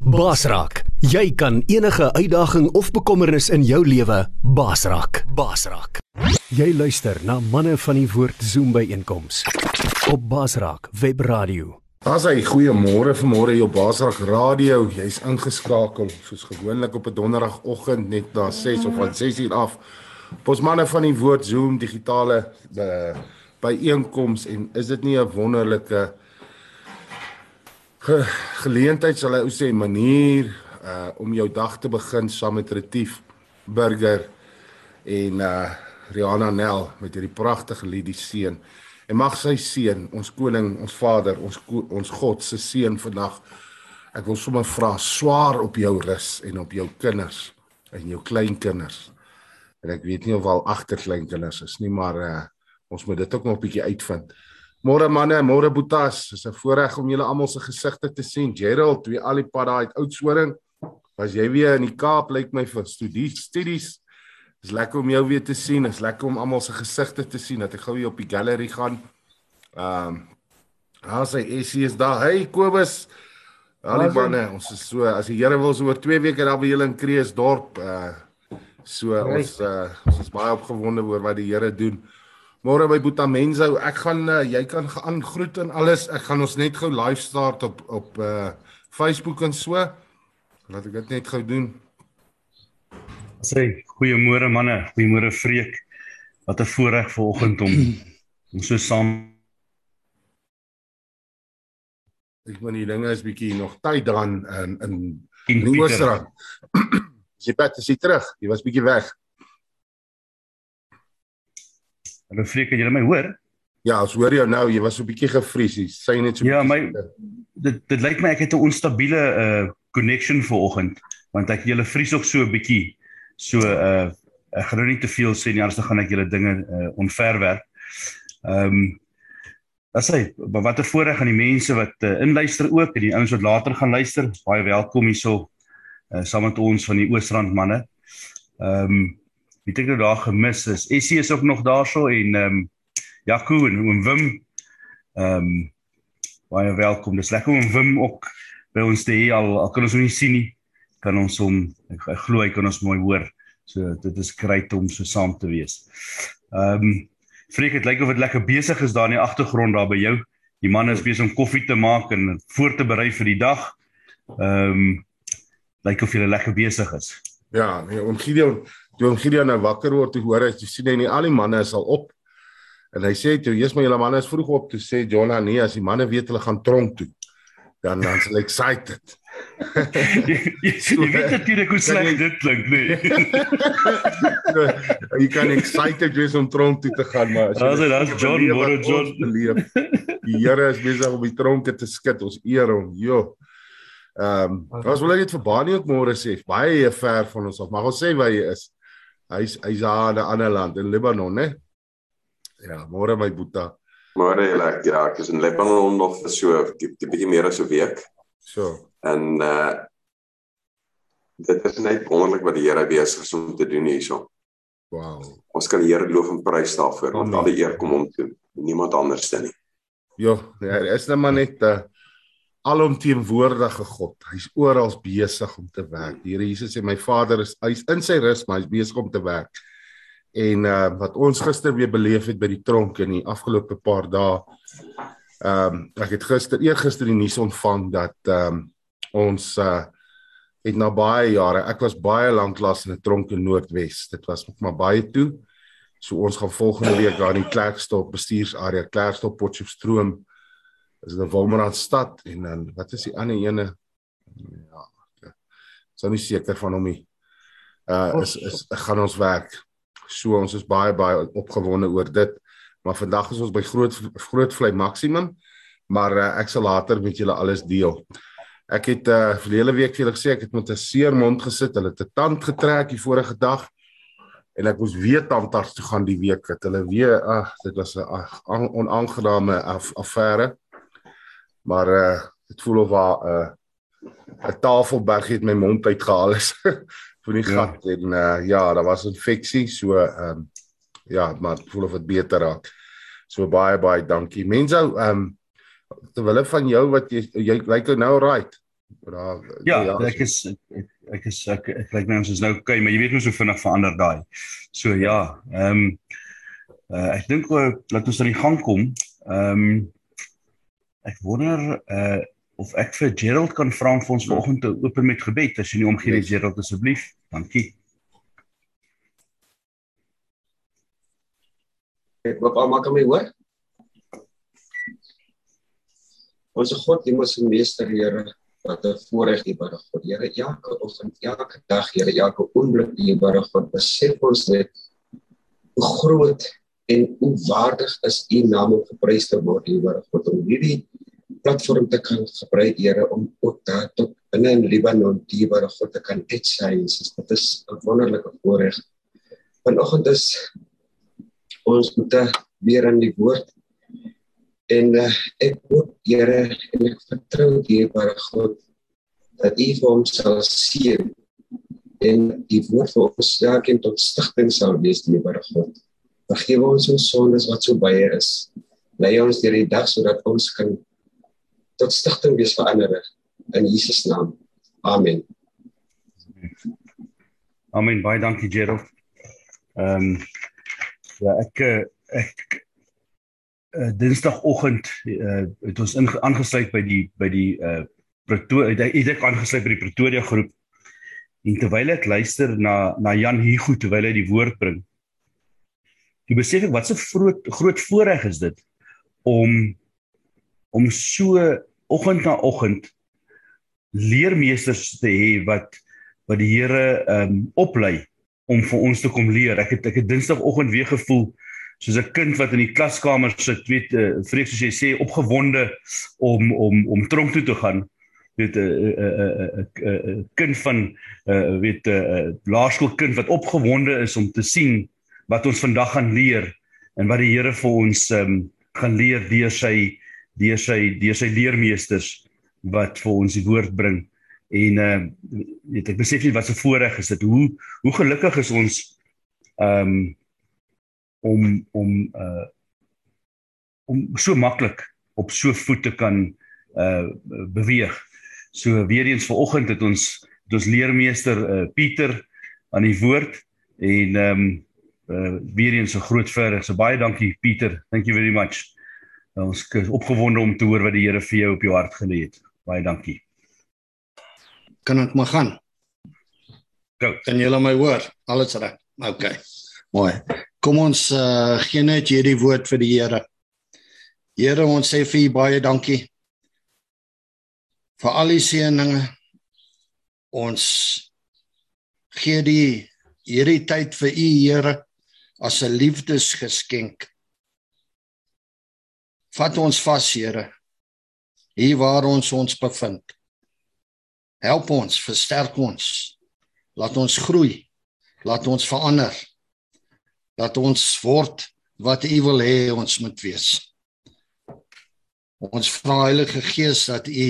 Basraak, jy kan enige uitdaging of bekommernis in jou lewe basraak. Basraak. Jy luister na manne van die woord Zoom by einkoms op Basraak Webradio. As hy goeiemôre vanmôre op Basraak Radio, jy's ingeskakel soos gewoonlik op 'n donderdagoggend net na 6 of van 6 uur af. Ons manne van die woord Zoom digitale uh, by einkoms en is dit nie 'n wonderlike ge geleentheid sal hy sê manier uh om jou dag te begin saam met Retief Burger en uh Rihanna Nel met hierdie pragtige lied die seën. En mag sy seën, ons koning, ons Vader, ons ons God se seën vandag. Ek wil sommer vra swaar op jou rus en op jou kinders en jou kleinkinders. En ek weet nie of al agter kleinkinders is nie, maar uh ons moet dit ook nog 'n bietjie uitvind. Môre manne, môre boetas. Dis 'n voorreg om julle almal se gesigte te sien. Gerald, wie al die pad daai uit Oudtshoorn. Was jy weer in die Kaap lyk my vir studies, studies. Dis lekker om jou weer te sien. Dis lekker om almal se gesigte te sien dat ek gou weer op die gallery gaan. Ehm um, Haar sê Essie is daar. Hey Kobus. Al die manne, ons is so as die Here wil so oor 2 weke dan by julle in Kreeusdorp. Uh so ons uh, ons is baie opgewonde oor wat die Here doen. Môre by Boeta Menzo, ek gaan uh, jy kan gaan groet en alles. Ek gaan ons net gou live start op op uh Facebook en so. Laat ek dit net gou doen. Sê goeiemôre manne, goeiemôre Freek. Wat 'n voorreg vanoggend om om so saam Ek moet die dinge is bietjie nog tyd dan in in in Oosrand. Jy pat, jy terug. Jy was bietjie weg. Hallo Freek, jy my hoor? Ja, ons hoor jou nou. Jy was so 'n bietjie gevries. Jy sê net so Ja, my dit dit lyk my ek het 'n onstabiele uh connection vanoggend want ek julle vries ook so 'n bietjie. So uh ek gaan nou nie te veel sê nie, anders dan gaan ek julle dinge uh onverwerp. Ehm um, As hy, wat 'n voorreg aan die mense wat uh, inluister ook en die ouens wat later gaan luister. Baie welkom hierso uh, saam met ons van die Oosrand manne. Ehm um, Wie het ek nou daar gemis is. Essie is ook nog daarso en ehm um, Jaco en oom Wim. Ehm um, baie welkom. Dis lekker om Wim ook by ons te hê al al kan ons hom nie sien nie. Kan ons hom ek, ek glo hy kan ons mooi hoor. So dit is great om so saam te wees. Ehm um, Freek, dit lyk of dit lekker besig is daar in die agtergrond daar by jou. Die man is besig om koffie te maak en voor te berei vir die dag. Ehm um, lyk of jy lekker besig is. Ja, nee, om Gideon toe hom Gideon nou wakker word toe hoor hy sien hy nie al die manne is al op. En hy sê toe, "Jesus, my julle manne is vroeg op." Toe sê Jonah, "Nee, as die manne weet hulle gaan tronk toe, dan dan sal excited." jy, jy, jy weet natuurlik hoe sleg dit klink, nee. jy kan excited wees om tronk toe te gaan, maar as jy Daar's John, môre John beleef. Die Here is besig om die tronke te skud. Ons eer hom. Jo. Ehm, um, ons wil net vir Bani ook môre sê, baie ver van ons af. Maar ons sê waar hy is. Hy's hy's daar in 'n ander land in Libanon, né? Ja, môre my boeta. Môre julle, ja, ek is in Libanon nog vir so 'n bietjie meer as 'n week. So. En uh dit is net wonderlik wat die Here besig is om te doen hierso. Wow. Ons kan die Here loof en prys daarvoor, want al die eer kom hom toe, niemand anders dan nie. Ja, ja, is net maar net 'n uh, alomteenwoordige God. Hy's oral besig om te werk. Die Here Jesus sê my Vader is hy's in sy rus, maar hy's besig om te werk. En uh wat ons gister weer beleef het by die tronk in die afgelope paar dae. Ehm um, ek het gister eergister die nuus ontvang dat ehm um, ons uh het na baie jare, ek was baie lank lank in 'n tronk in Noordwes. Dit was nog maar baie toe. So ons gaan volgende week daar in Klerksdorp bestuursarea Klerksdorp Potchefstroom is dit 'n Wolmerand stad en dan wat is die ander ene? Ja, ek sou nie seker van hom nie. Uh is is gaan ons werk. So ons is baie baie opgewonde oor dit. Maar vandag is ons by groot groot vlei maksimum. Maar uh, ek sal later met julle alles deel. Ek het uh verlede week vir julle gesê ek het met 'n seer mond gesit. Hulle het 'n tand getrek die vorige dag en ek moes weer tandarts toe gaan die week. Het hulle weer ag dit was 'n onaangename af, affære. Maar uh dit voel of haar uh 'n tafelberg het my mond uitgehaal is van die gat ja. en uh ja, daar was infeksie, so ehm um, ja, maar voel of dit beter raak. So baie baie dankie. Mense, ehm um, terwyl van jou wat jy jy lyk nou right. Bra. Ja, ja ek is ek, ek is ek ek lyk my ons is nou okay, maar jy weet mos hoe vinnig verander daai. So ja, ehm um, uh, ek dink uh, laat ons aan die gang kom. Ehm um, ek wonder uh of ek vir Gerald kan vra om vir ons vanoggend te open met gebed as jy nie omgee nie Gerald asseblief. Dankie. Ek hoop almal kan my hoor. Ons God, U mos meester Here, wat 'n voorreg U by God. Here, elke oggend, elke dag, Here, elke oomblik U by God, besef ons net hoe groot en hoe waardig is U naam om geprys te word, by God. Om hierdie platform te kan gebruik, Here, om ook daar tot binne in Libanon, U by God te kan dit sê. Dit is 'n wonderlike voorreg. Vanoggend is ons moet weer in die woord en uh, ek hoop Here en ek vertrou dierbare God dat U vir ons sal seën en die woord vir ons elkeen tot stigting sal wees dierbare God. Vergewe ons ons sondes wat so baie is. Lei ons deur die dag sodat ons kan tot stigting wees vir ander in Jesus naam. Amen. Amen. Baie dankie Gerald. Ehm um, Ja, ek eh, ek uh, Dinsdagoggend uh, het ons aangesluit by die by die uh Pretoria het ek aangesluit by die Pretoria groep. En terwyl ek luister na na Jan Hugo terwyl hy die woord bring. Jy besef ek wat 'n groot groot voorreg is dit om om so oggend na oggend leermeesters te hê wat wat die Here um, oplei om vir ons te kom leer. Ek het ek het Dinsdagoggend weer gevoel soos 'n kind wat in die klaskamer sit, weet uh, vrees soos jy sê opgewonde om om om tronk toe te gaan. Weet 'n 'n 'n 'n kind van uh, weet 'n uh, laerskoolkind wat opgewonde is om te sien wat ons vandag gaan leer en wat die Here vir ons um, gaan leer deur sy deur sy deur sy leermeesters wat vir ons die woord bring. En uh weet ek besef nie wat so voorreg is dit hoe hoe gelukkig is ons um om om uh om so maklik op so voete kan uh beweeg. So weer eens vanoggend het ons het ons leermeester uh Pieter aan die woord en um uh weer eens 'n groot voorreg. So baie dankie Pieter. Thank you very much. Ons is opgewonde om te hoor wat die Here vir jou op jou hart gelê het. Baie dankie kan ek maar gaan. Go. Kan julle my hoor? Alles reg. OK. Mooi. Kom ons uh, gee net hierdie woord vir die Here. Here, ons sê vir u baie dankie vir al die seëninge. Ons gee die hierdie tyd vir u Here as 'n liefdesgeskenk. Vat ons vas, Here. Hier waar ons ons bevind. Help ons, versterk ons. Laat ons groei. Laat ons verander. Laat ons word wat U wil hê ons moet wees. Ons vra Heilige Gees dat U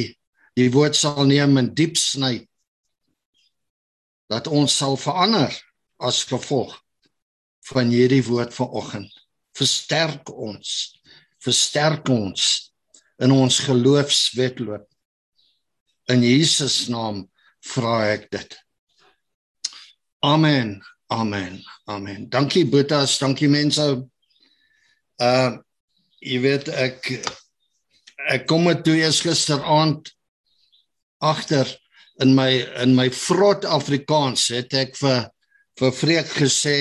die woord sal neem en diep sny. Dat ons sal verander as gevolg van hierdie woord vanoggend. Versterk ons. Versterk ons in ons geloofswetloop. In Jesus naam vra ek dit. Amen. Amen. Amen. Dankie Boetas, dankie mense. Uh jy weet ek ek kom met toe eers gisteraand agter in my in my vrot Afrikaans het ek vir vir Freek gesê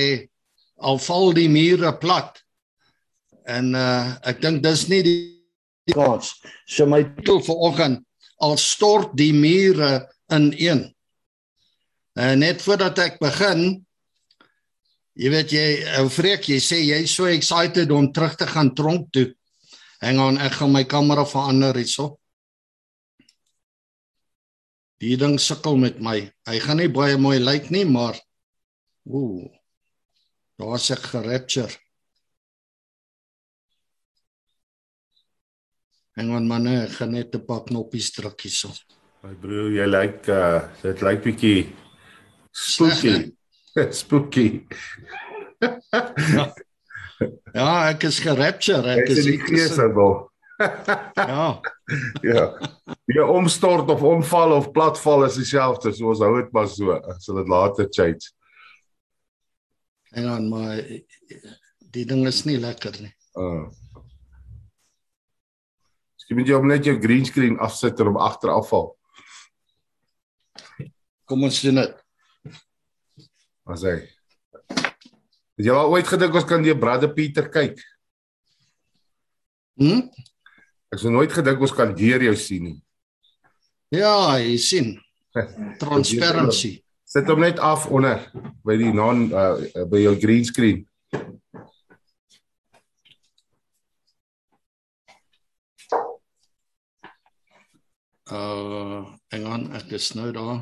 al val die mure plat. En uh ek dink dis nie die kans. So my titel vir oggend al stort die mure ineen. En net voordat ek begin, jy weet jy, ou Freek, jy sê jy so excited om terug te gaan tronk toe. Hang on, ek gaan my kamera verander hierso. Die ding sukkel met my. Hy gaan nie baie mooi lyk nie, maar ooh. Daar's ek gerapture. Hang on manne, ek gaan net 'n paar knoppies druk hierso. My broer, jy lyk uh dit lyk bietjie spooky. spooky. ja, ek is gerapture, ek is in die geesebel. ja. ja. Die omstort of omval of platval is dieselfde, so ons hou dit maar so. Ek sal dit later change. En dan maar die ding is nie lekker nie. Uh. Jy moet jou net jou green screen afsit en hom agter afval. Kom ons doen dit. As hy. Het jy al ooit gedink ons kan die Brother Pieter kyk? Hm? Ek het nooit gedink ons kan deur jou sien nie. Ja, jy sien. Transparency. Sit hom net af onder by die non uh, by jou green screen. Uh, hang on, ek is nou daar.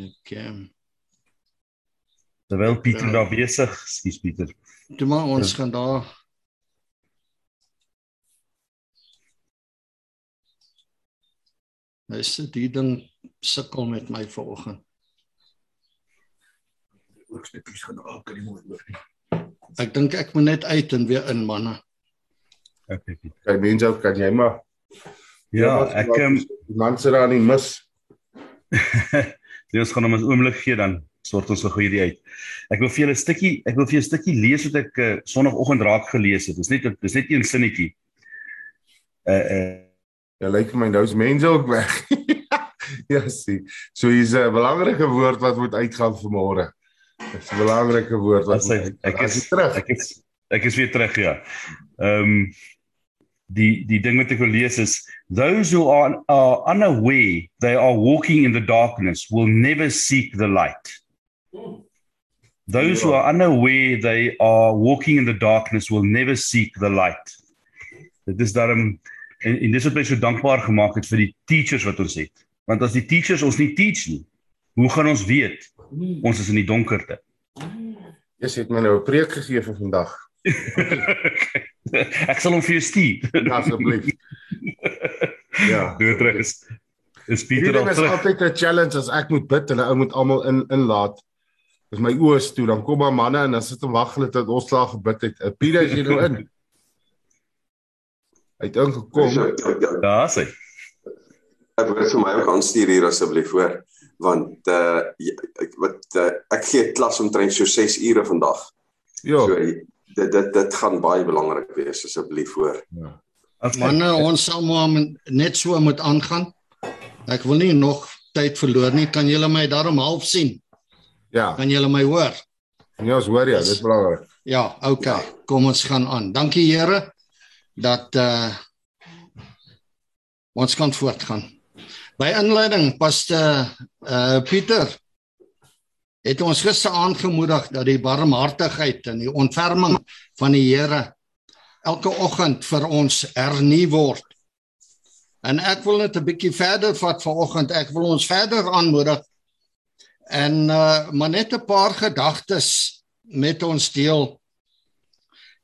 Ek um, Terwyl Pieter Ja. daar besig, skus Pieter. toe maar ons gaan daar Dis die ding sukkel met my vanoggend. Oorstukkies gaan al kan nie mooi hoor nie. Ek dink ek moet net uit en weer in manne. Okay, Pieter. Kyk mense, ou, kan jy maar Ja, ek ehm die man sit daar nie mis. Ons gaan hom 'n oomblik gee dan sort ons gou hierdie uit. Ek wil vir julle 'n stukkie, ek wil vir julle 'n stukkie lees wat ek uh, sonoggend raak gelees het. Dis net dis net een sinnetjie. Uh uh Ja, lyk vir my nou's mense ook weg. ja, sien. So hier's 'n belangrike woord wat moet uitgaan vanmôre. Dis 'n belangrike woord wat As hy- ek is- As terug. ek is ek is weer terug ja. Ehm um, die die ding wat ek wil lees is those who are, are unaware they are walking in the darkness will never seek the light. Those who are unaware they are walking in the darkness will never seek the light. Dit is daarom en, en dis wat my so dankbaar gemaak het vir die teachers wat ons het. Want as die teachers ons nie teach nie, hoe gaan ons weet ons is in die donkerte? Jy het my nou 'n preek gegee vir vandag. ek sal hom vir jou stuur. Asseblief. Ja. Doe terug is is Pieter Pieter al is terug. altyd 'n challenge as ek moet bid en ou moet almal in inlaat. As my oë is toe, dan kom maar manne en dan sit en wag hulle tot ons klaar gebid het. Uh, Pieter is jy nou in? Hy het ingekom. Daar sê. Ek wil vir my ook aanstuur hier asseblief hoor want uh ek wat uh, ek gee klas omtrent so 6 ure vandag. Ja. So dit dit dit gaan baie belangrik wees asseblief hoor. Manne, ons sal maar net so moet aangaan. Ek wil nie nog tyd verloor nie. Kan julle my daarom half sien? Ja. Kan julle my hoor? Ja, ons hoor ja, dis belangrik. Ja, okay. Kom ons gaan aan. Dankie Here dat uh ons kan voortgaan. By inleiding paste uh Pieter het ons gister aangemoedig dat die barmhartigheid en die ontferming van die Here elke oggend vir ons hernu word. En ek wil net 'n bietjie verder vat vanoggend. Ek wil ons verder aanmoedig en uh maar net 'n paar gedagtes met ons deel.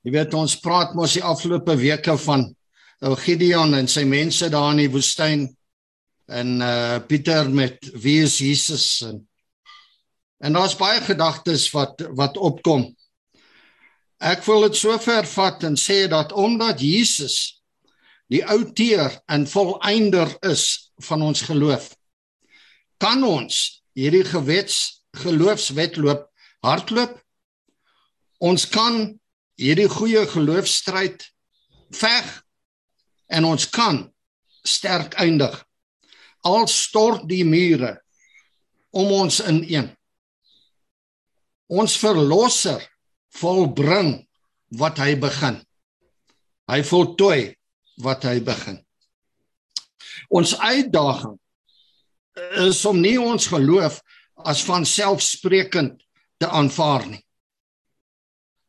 Jy weet ons praat mos die afgelope weke van ou Gideon en sy mense daar in die woestyn en uh Pieter met wie is Jesus en en daar's baie gedagtes wat wat opkom. Ek wil dit sover vat en sê dat omdat Jesus die outeer en volëinder is van ons geloof, kan ons hierdie gewets geloofswetloop hardloop. Ons kan hierdie goeie geloofstryd veg en ons kan sterk eindig. Al stort die mure om ons ineen. Ons verlosser volbring wat hy begin. Hy voltooi wat hy begin. Ons uitdaging is om nie ons geloof as van selfsprekend te aanvaar nie.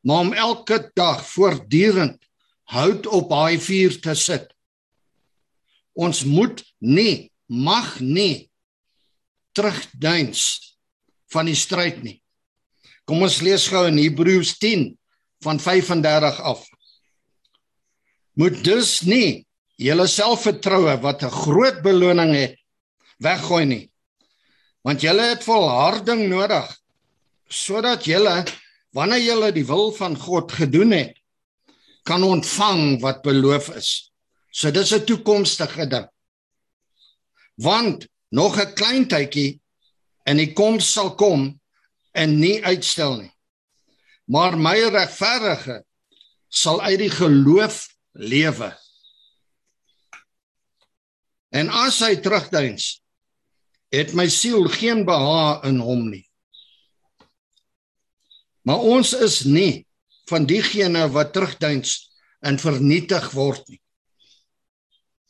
Maar om elke dag voortdurend hout op daai vuur te sit. Ons moet nie mag nie terugduins van die stryd nie. Kom ons lees gou in Hebreërs 10 van 35 af. Moet dus nie julle selfvertroue wat 'n groot beloning het weggooi nie. Want julle het volharding nodig sodat julle wanneer julle die wil van God gedoen het kan ontvang wat beloof is So dis 'n toekomstige ding. Want nog 'n klein tydjie en die koms sal kom en nie uitstel nie. Maar my regverdige sal uit die geloof lewe. En as hy terugduins, het my siel geen behaag in hom nie. Maar ons is nie van diegene wat terugduins en vernietig word nie.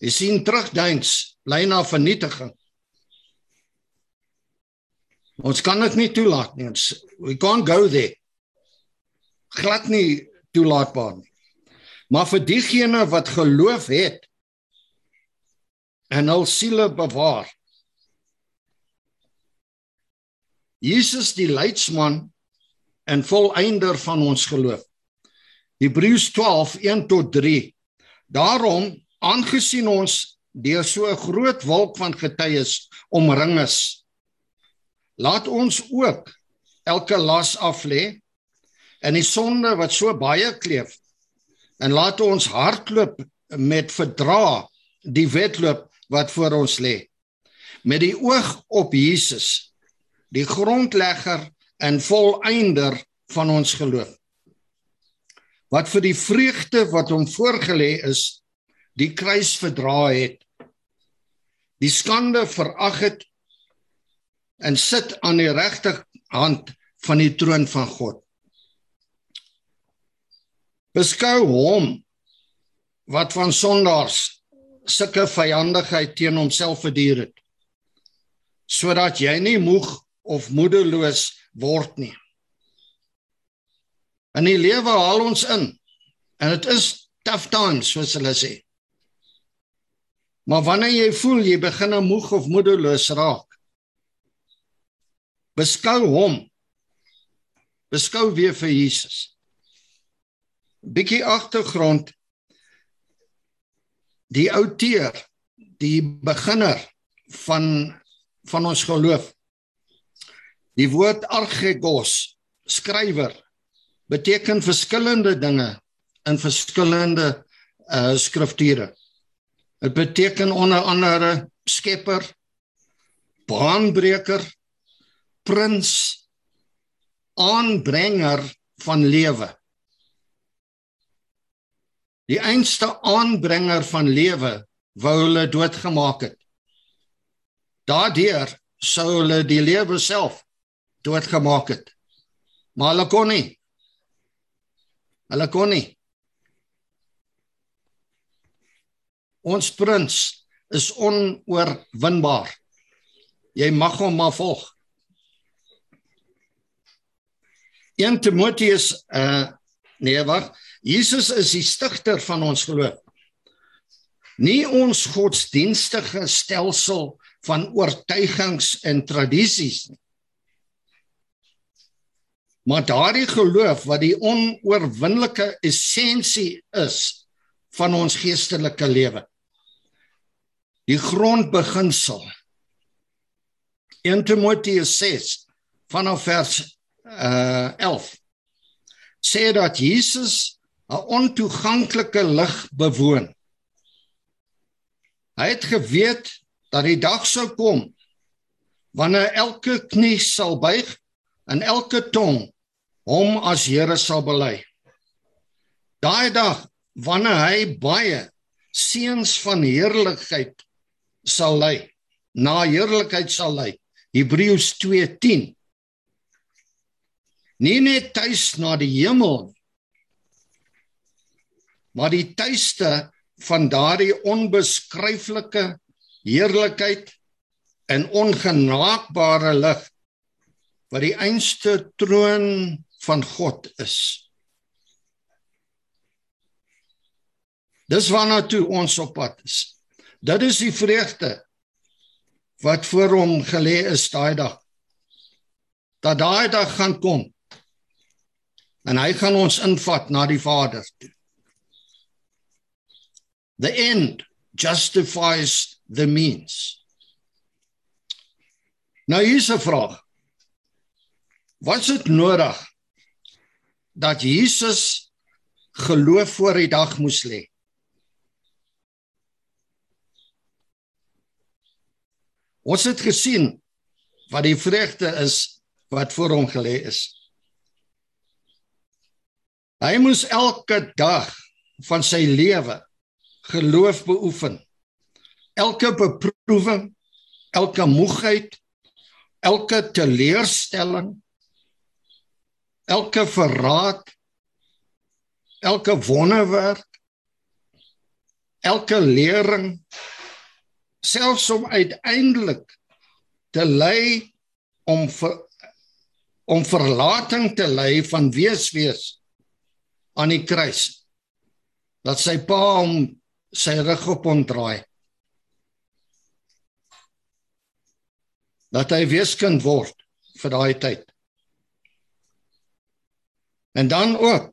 Jy sien terugduins bly na vernietiging. Ons kan dit nie toelaat nie. Ons we can't go there. Glad nie toelaatbaar nie. Maar vir diegene wat geloof het en hul siele bewaar. Jesus die leidsman en volëinder van ons geloof. Hebreërs 12:1 tot 3. Daarom aangesien ons deur so 'n groot wolk van getuies omring is, laat ons ook elke las af lê en die sonde wat so baie kleef. En laat ons hardloop met verdra die wedloop wat voor ons lê. Met die oog op Jesus die grondlegger en volëinder van ons geloof. Wat vir die vreugde wat hom voorgelê is die kruis verdra het. Die skande verag het en sit aan die regterhand van die troon van God. Beskou hom wat van sondaars sulke vyandigheid teen homself verduur het sodat jy nie moeg of moedeloos word nie. In die lewe haal ons in en dit is tough times soos hulle sê. Maar wanneer jy voel jy begin moeg of moedeloos raak beskou hom. Beskou weer vir Jesus. Bietjie agtergrond. Die outeer die beginner van van ons geloof. Die woord archegos skrywer beteken verskillende dinge in verskillende uh skrifture. Dit beteken onder andere skepper baanbreker prins aanbrenger van lewe Die einste aanbrenger van lewe wou hulle doodgemaak het. Daardeur sou hulle die lewe self doodgemaak het. Maar hulle kon nie. Hulle kon nie. Ons prins is onoorwinbaar. Jy mag hom maar volg. 1 Timoteus uh nee wag Jesus is die stigter van ons geloof. Nie ons godsdienstige stelsel van oortuigings en tradisies nie. Maar daardie geloof wat die onoorwinnelike essensie is van ons geestelike lewe. Die grondbeginsel. 1 Timoteus 6 vanaf vers uh 11 sê dat Jesus 'n ontoeganklike lig bewoon. Hy het geweet dat die dag sou kom wanneer elke knie sal buig en elke tong hom as Here sal bely. Daai dag wanneer hy baie seuns van heerlikheid sal lei, na heerlikheid sal lei. Hebreërs 2:10. Nie net tuis na die hemel maar die tuiste van daardie onbeskryflike heerlikheid en ongenaakbare lig wat die einste troon van God is. Dis waarna toe ons op pad is. Dit is die vreugde wat voor hom gelê is daai dag. Dat daai dag gaan kom en hy gaan ons invat na die Vader toe. The end justifies the means. Nou hier's 'n vraag. Was dit nodig dat Jesus geloof voor die dag moes lê? Ons het gesien wat die vreugde is wat voor hom gelê is. Hy moes elke dag van sy lewe geloof beoefen. Elke beproewing, elke moegheid, elke teleurstelling, elke verraad, elke wonderwerk, elke lering selfs om uiteindelik te lei om ver, om verlating te lei van wees wees aan die kruis dat sy pa hom sy rug op hom draai. Dat hy weeskind word vir daai tyd. En dan ook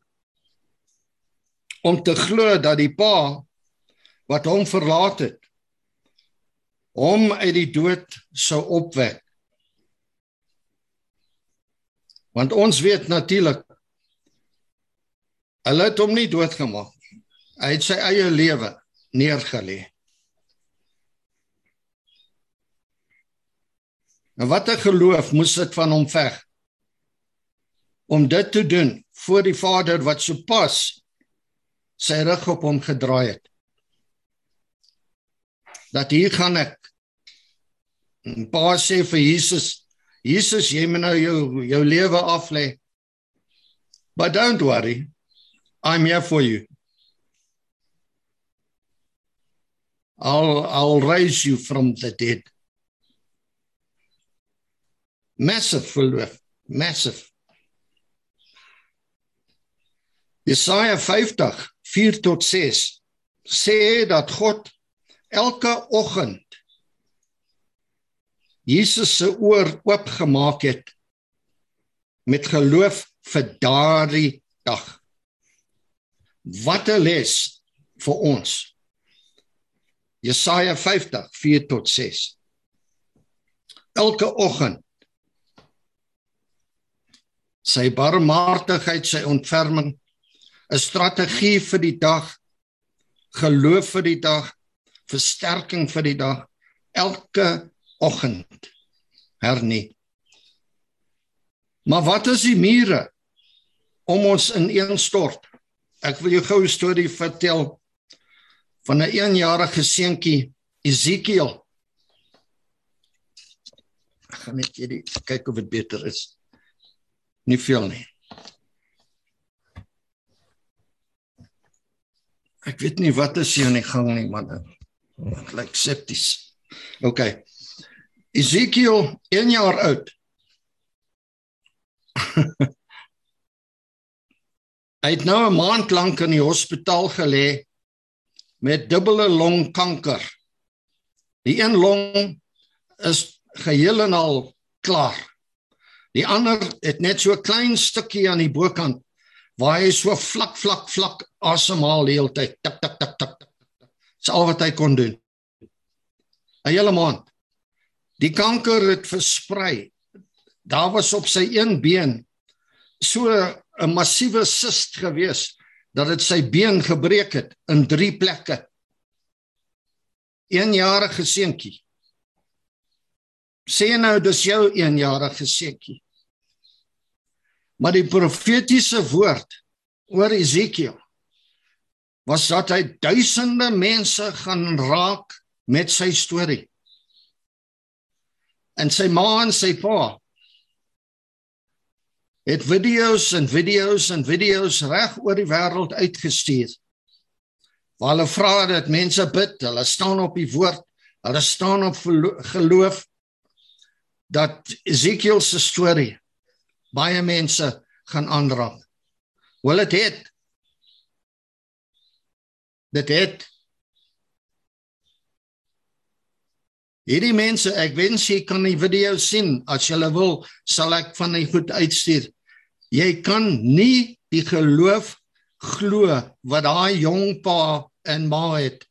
om te glo dat die pa wat hom verlaat het hom uit die dood sou opwek. Want ons weet natuurlik hulle het hom nie doodgemaak hy het sy eie lewe neergelê en wat 'n geloof moes dit van hom veg? Om dit te doen voor die Vader wat sopas sy rug op hom gedraai het. Dat hier gaan ek. En pa sê vir Jesus Jesus jy moet nou jou jou lewe af lê but don't worry i'm here for you. I'll i'll raise you from the dead. Massive geloof massive. Jesaja 50 4 tot 6 sê dat God elke oggend Jesus se oor oopgemaak het met geloof vir daardie dag. Wat 'n les vir ons. Jesaja 50 4 tot 6. Elke oggend sy barmhartigheid, sy ontferming, 'n strategie vir die dag, geloof vir die dag, versterking vir die dag elke oggend hernie. Maar wat is die mure om ons ineenstort? Ek wil jou gou 'n storie vertel van 'n 1-jarige seentjie Ezekiel. Ek gaan net hierdie kyk of dit beter is. Nie veel nie. Ek weet nie wat is hier aan die gang nie, man. Dit lyk septies. OK. Ezekiel 1 jaar oud. Hy het nou 'n maand lank in die hospitaal gelê met dubbele longkanker. Die een long is geheel en al klaar. Die ander het net so 'n klein stukkie aan die bokant waar hy so vlak vlak vlak asemhaal die hele tyd. Tik tik tik tik. Dis al wat hy kon doen. 'n Hele maand. Die kanker het versprei. Daar was op sy een been so 'n massiewe sist gewees dat dit sy been gebreek het in 3 plekke. 1 jarige seentjie. Sê nou dis jou 1 jarige seentjie. Maar die profetiese woord oor Esekiel was dat hy duisende mense gaan raak met sy storie en sy ma en sy pa het video's en video's en video's reg oor die wêreld uitgestuur. Waar hulle vra dat mense bid, hulle staan op die woord, hulle staan op geloof dat Ezekiel se storie baie mense gaan aanraak. Wel dit het dit het Hierdie mense, ek wens jy kan die video sien. As jy wil, sal ek van die goed uitstuur. Jy kan nie die geloof glo wat daai jong pa en ma het.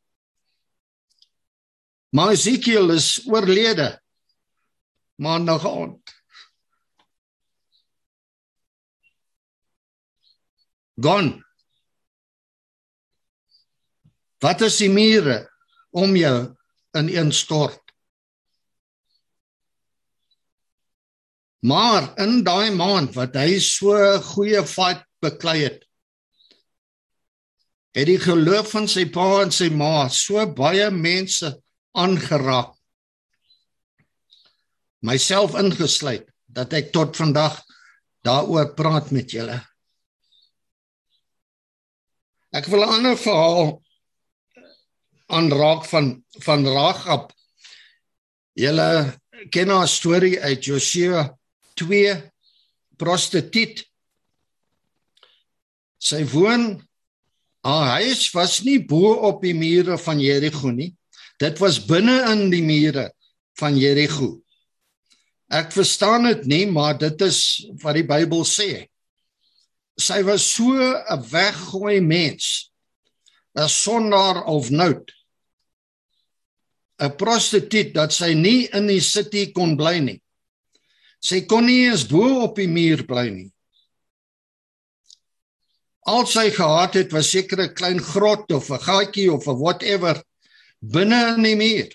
Maar Ezekiel is oorlede. Maandag aand. Gone. Wat is die mure om jou in een stort? Maar in daai maand wat hy so goeie fight beklei het, het die geloof van sy pa en sy ma so baie mense aangeraak. Myself ingesluit dat ek tot vandag daaroor praat met julle. Ek wil 'n ander verhaal aanraak van van Ragab. Julle ken haar storie uit Josua 2 prostituut. Sy woon haar huis was nie bo op die mure van Jerigo nie. Dit was binne in die mure van Jerigo. Ek verstaan dit nie, maar dit is wat die Bybel sê. Sy was so 'n weggooi mens. 'n sondaar of nout. 'n prostituut dat sy nie in die city kon bly nie. Sy kon nie eens bo op die muur bly nie. Al sy gehad het was seker 'n klein grot of 'n gaatjie of 'n whatever binne in die muur.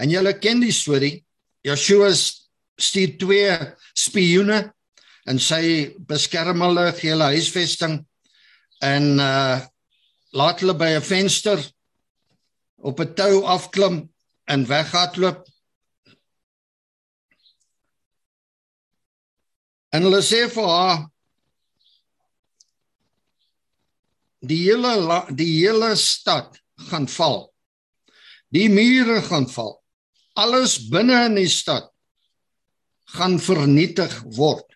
En julle ken die storie. Joshua stuur twee spioene en sy beskerm hulle hulle huisvesting en uh laat hulle by 'n venster op 'n tou afklim en weghardloop. En hulle sê vir haar die hele die hele stad gaan val. Die mure gaan val. Alles binne in die stad gaan vernietig word.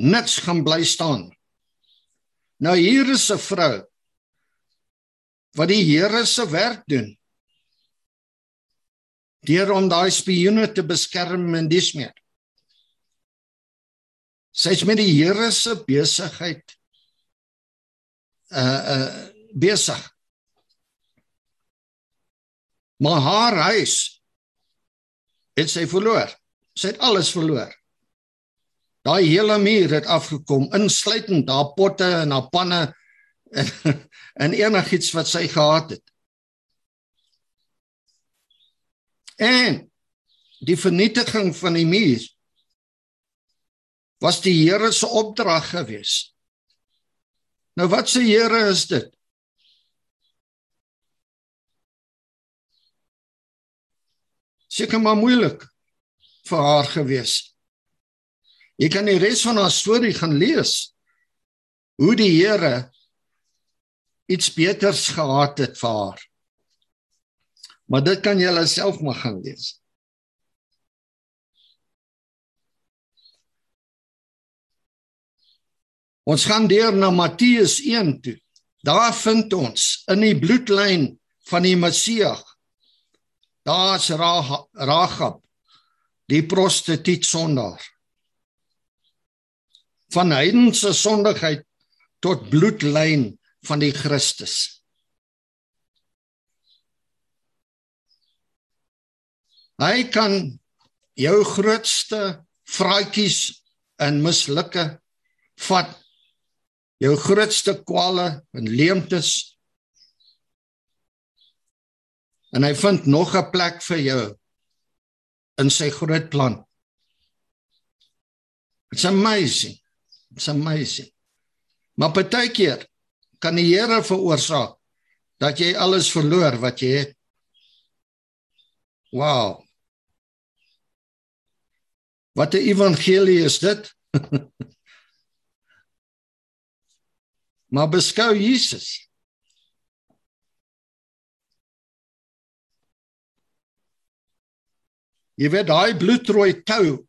Niks gaan bly staan. Nou hier is 'n vrou wat die Here se werk doen. Deur om daai spioene te beskerm en dis meer. Sy's met die Here se besigheid uh uh besig. Maar haar huis het sy verloor. Sy het alles verloor. Daai hele muur het afgekom, insluitend haar potte en haar panne en, en enigiets wat sy gehad het. En die vernietiging van die muur was die Here se opdrag gewees. Nou wat se Here is dit? Seker maar moeilik vir haar gewees. Jy kan die res van haar storie gaan lees. Hoe die Here iets beters gehad het vir haar. Maar dit kan jy alself maar gaan lees. Ons gaan deur na Matteus 1 toe. Daar vind ons in die bloedlyn van die Messias. Daar's Ragab, die prostituut sondaar. Van heidense sondigheid tot bloedlyn van die Christus. Hy kan jou grootste vraatjies en mislukke vat jou grootste kwale en leemtes en hy vind nog 'n plek vir jou in sy groot plan. It's amazing. It's amazing. Maar baie keer kan die Here veroorsaak dat jy alles verloor wat jy het. Wow. Wat 'n evangelie is dit? maar beskou Jesus. Jy weet daai bloedrooi tou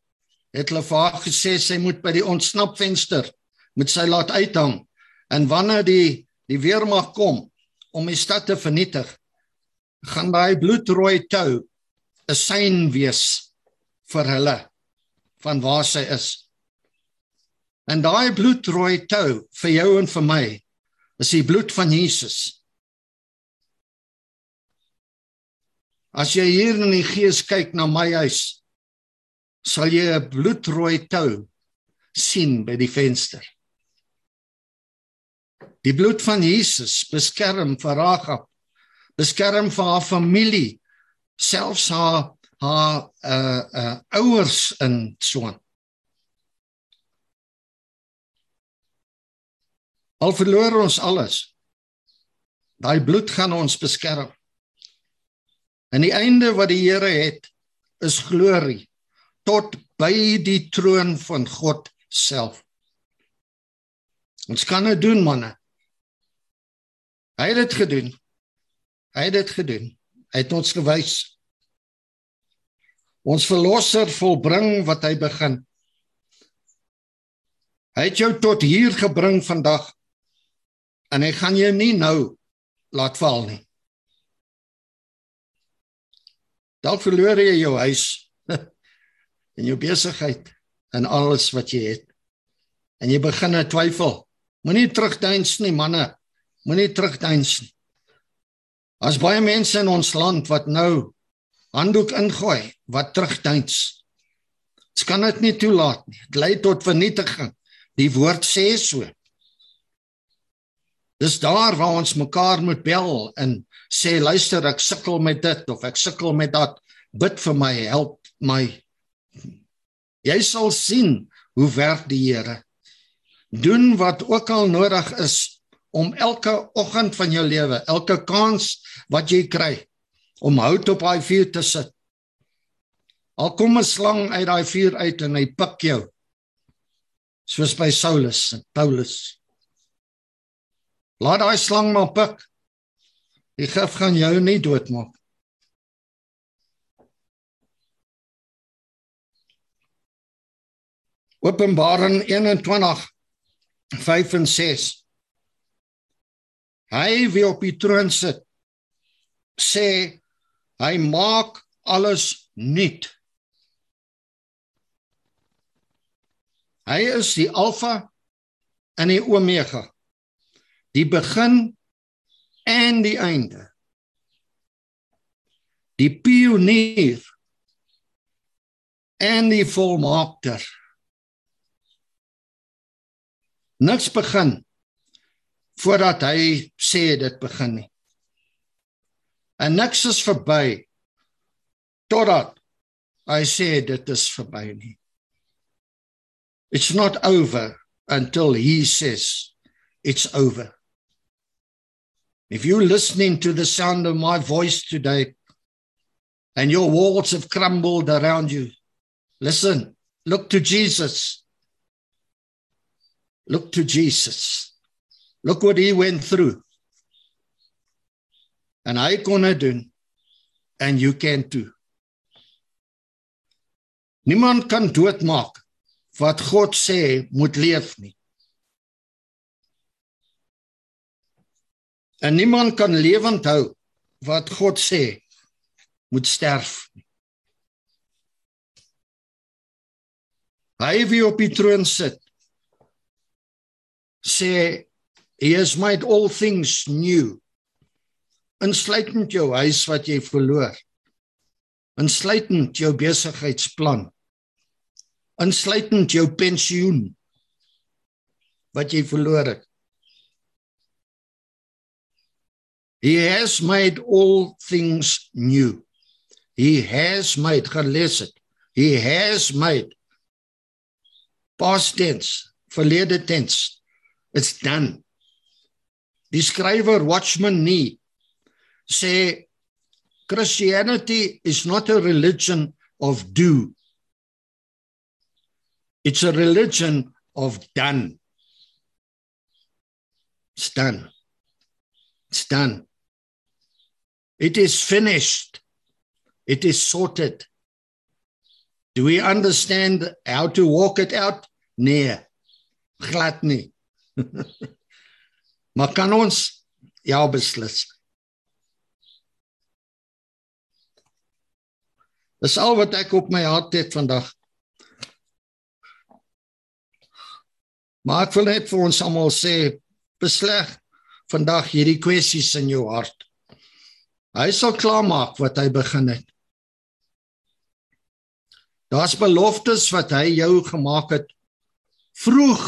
het hulle vir haar gesê sy moet by die ontsnapvenster met sy laat uithang En wanneer die die weermag kom om die stad te vernietig, gaan daai bloedrooi tou 'n sein wees vir hulle van waar sy is. En daai bloedrooi tou vir jou en vir my is die bloed van Jesus. As jy hier in die gees kyk na my huis, sal jy 'n bloedrooi tou sien by die venster. Die bloed van Jesus beskerm vir Ragab. Beskerm vir haar familie, selfs haar haar uh uh ouers in Swan. Al verloor ons alles. Daai bloed gaan ons beskerm. En die einde wat die Here het is glorie tot by die troon van God self. Ons kan dit doen manne. Hy het dit gedoen. Hy het dit gedoen. Hy het ons gewys. Ons verlosser volbring wat hy begin. Hy het jou tot hier gebring vandag en hy gaan jou nie nou laat val nie. Dalk verloor jy jou huis en jou besigheid en alles wat jy het. En jy begin twyfel. Moenie terugdeins nie, manne. Moenie terugdeins nie. As baie mense in ons land wat nou handdoek ingooi, wat terugdeins. Dit kan dit nie toelaat nie. Dit lei tot vernietiging. Die woord sê so. Dis daar waar ons mekaar moet bel en sê luister ek sukkel met dit of ek sukkel met dat. Bid vir my help my. Jy sal sien hoe werk die Here. Doen wat ook al nodig is om elke oggend van jou lewe elke kans wat jy kry om hout op daai vuur te sit. Al kom 'n slang uit daai vuur uit en hy pik jou. Soos by Saulus en Paulus Laat daai slang maar pik. Die gif gaan jou nie doodmaak. Openbaring 21 5 en 6 Hy wie op die troon sit sê hy maak alles nuut. Hy is die alfa en die omega die begin en die einde. Die pionier en die volmaakter. Niks begin voordat hy sê dit begin nie. En niks is verby totdat hy sê dit is verby nie. It's not over until he says it's over If you're listening to the sound of my voice today and your walls have crumbled around you, listen, look to Jesus. Look to Jesus. Look what he went through. And I kon doen and you can too. Niemand kan doodmaak wat God sê moet leef nie. En niemand kan lewend hou wat God sê moet sterf. Hy wie op die troon sit sê he has made all things new. Insluitend jou huis wat jy verloor. Insluitend jou besigheidsplan. Insluitend jou pensioen wat jy verloor het. He has made all things new. He has made gelees He has made past tense, verlede tense. It's done. Die skrywer Watchman Nee sê Christianity is not a religion of do. It's a religion of done. It's done. It's done. It is finished. It is sorted. Do we understand how to walk it out? Nee. Glad nie. maar kan ons ja beslis. Dis al wat ek op my hart het vandag. Maar ek wil net vir ons almal sê besleg vandag hierdie kwessies in jou hart. Hy sal klaarmaak wat hy begin het. Daar's beloftes wat hy jou gemaak het vroeg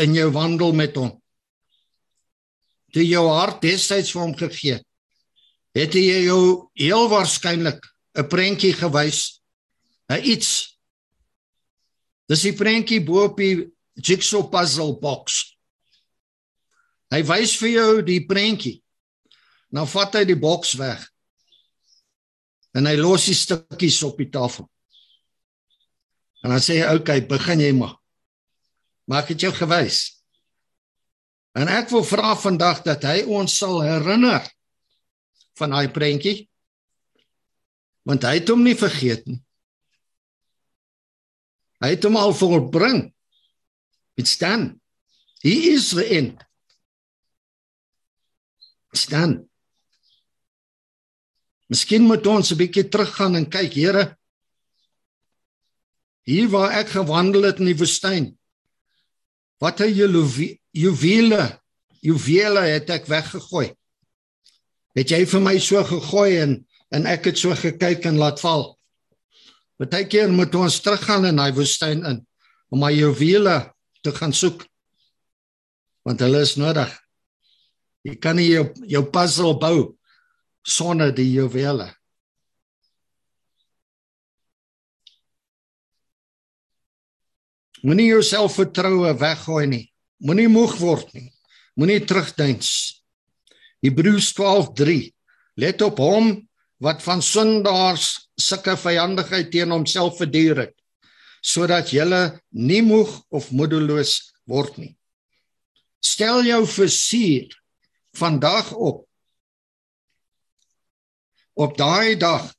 in jou wandel met hom. Toe jou hart destyds vir hom gegee het, het hy jou heel waarskynlik 'n prentjie gewys. 'n Iets. Dis die prentjie bo op die jigsaw puzzle box. Hy wys vir jou die prentjie. Nou vat hy die boks weg. En hy los die stukkies op die tafel. En dan sê hy, "Oké, okay, begin jy maar." Maar ek het jou gewys. En ek wil vra vandag dat hy ons sal herinner van daai prentjie. Want hy het hom nie vergeet nie. Hy het hom al volbring. It's done. He is the end. It's done. Miskien moet ons 'n bietjie teruggaan en kyk, Here. Hier waar ek gewandel het in die woestyn. Wat 'n juwele, juwele het ek weggegooi. Het jy vir my so gegooi en en ek het so gekyk en laat val. Partykeer moet ons teruggaan in daai woestyn in om my juwele te gaan soek. Want hulle is nodig. Jy kan nie jou jou puzzle bou sonder die juwele. Moenie jou selfvertroue weggooi nie. Moenie moeg word nie. Moenie terugdeins. Hebreërs 12:3 Let op hom wat van sondaars sulke vyandigheid teen homself verduur het sodat jy nie moeg of moedeloos word nie. Stel jou versuur vandag op op daai dag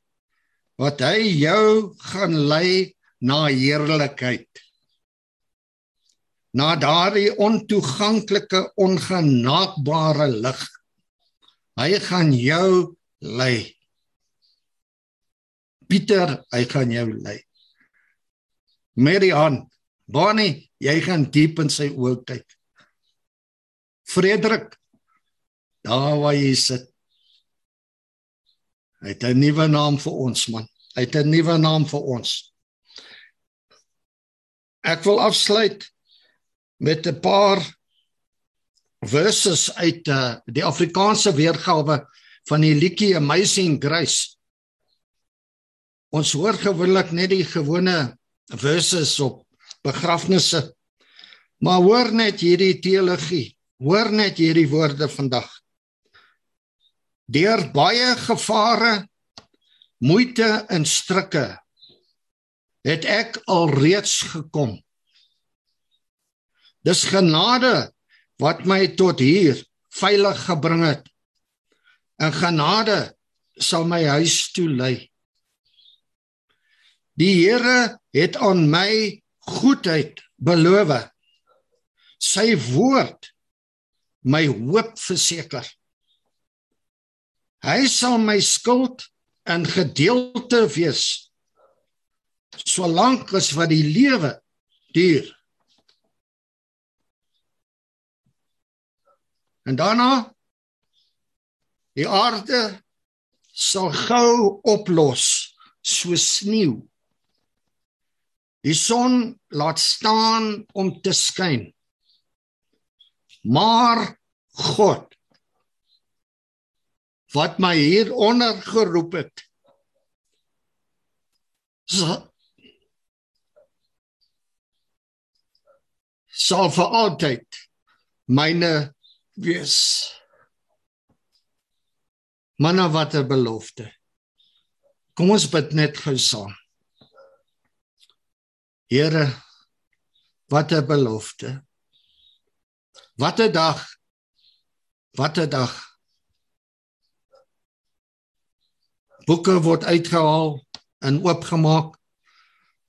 wat hy jou gaan lei na heerlikheid na daardie ontoeganklike ongenaakbare lig. Hy gaan jou lei. Pieter hy gaan jou lei. Marian Bonnie jy gaan diep in sy oë kyk. Frederik daar waar jy sit Hy het 'n nuwe naam vir ons man. Hy het 'n nuwe naam vir ons. Ek wil afsluit met 'n paar verses uit uh, die Afrikaanse weergawe van die liedjie Amazing Grace. Ons hoor gewoonlik net die gewone verses op begrafnisse. Maar hoor net hierdie teologie. Hoor net hierdie woorde vandag. Deur baie gevare, moeite en strikke het ek alreeds gekom. Dis genade wat my tot hier veilig gebring het. En genade sal my huis toe lei. Die Here het aan my goedheid beloof. Sy woord my hoop verseker. Hy sal my skuld in gedeelte wees solank as wat die lewe duur. En daarna die aarde sal gou oplos so sneeu. Die son laat staan om te skyn. Maar God wat my hier onder geroep het. Sal vir altyd myne wees. Manna wat 'n belofte. Kom ons bid net gou saam. Here wat 'n belofte. Wat 'n dag. Wat 'n dag boeke word uitgehaal en oopgemaak.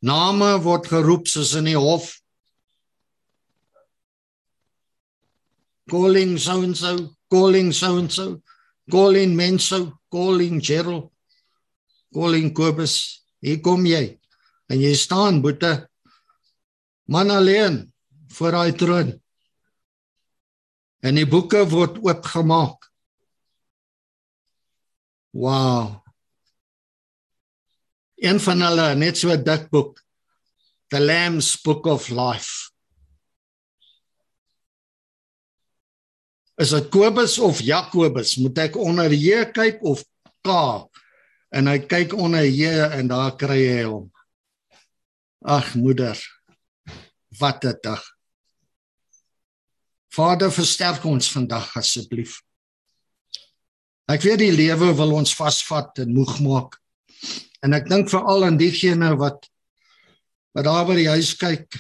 Name word geroep soos in die hof. Calling so and so, calling so and so, calling Menso, calling Gerald, calling Kobus. Hier kom jy. En jy staan boete man alleen voor daai troon. En die boeke word oopgemaak. Wow. Een van hulle, net so 'n dik boek. The Lamb's Book of Life. Is dit Kobus of Jakobus? Moet ek onder J kyk of K? en hy kyk onder hier en daar kry hy hom. Ag moeder, wat 'n dag. Vader, versterk ons vandag asseblief. Ek weet die lewe wil ons vasvat en moeg maak. En ek dink veral aan diegene wat wat daar by die huis kyk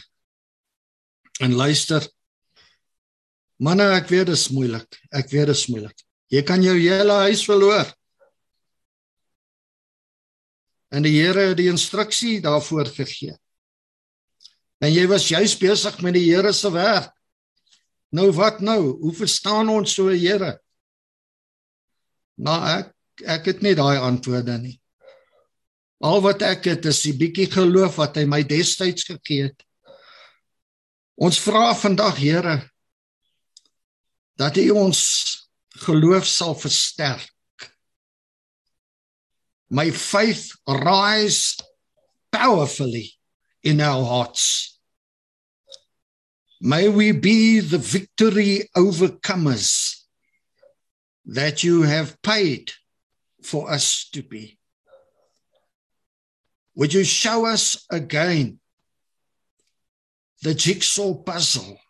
en luister. Manne, ek weet dit is moeilik. Ek weet dit is moeilik. Jy kan jou hele huis verloor. En die Here het die instruksie daarvoor gegee. En jy was juis besig met die Here se werk. Nou wat nou? Hoe verstaan ons so Here? Nou ek ek het nie daai antwoorde nie. Al wat ek het is 'n bietjie geloof wat hy my destyds gegee het. Ons vra vandag Here dat U ons geloof sal versterk. My faith rise powerfully in our hearts. May we be the victory overcomers that you have paid for us to be. Would you show us again the jigsaw puzzle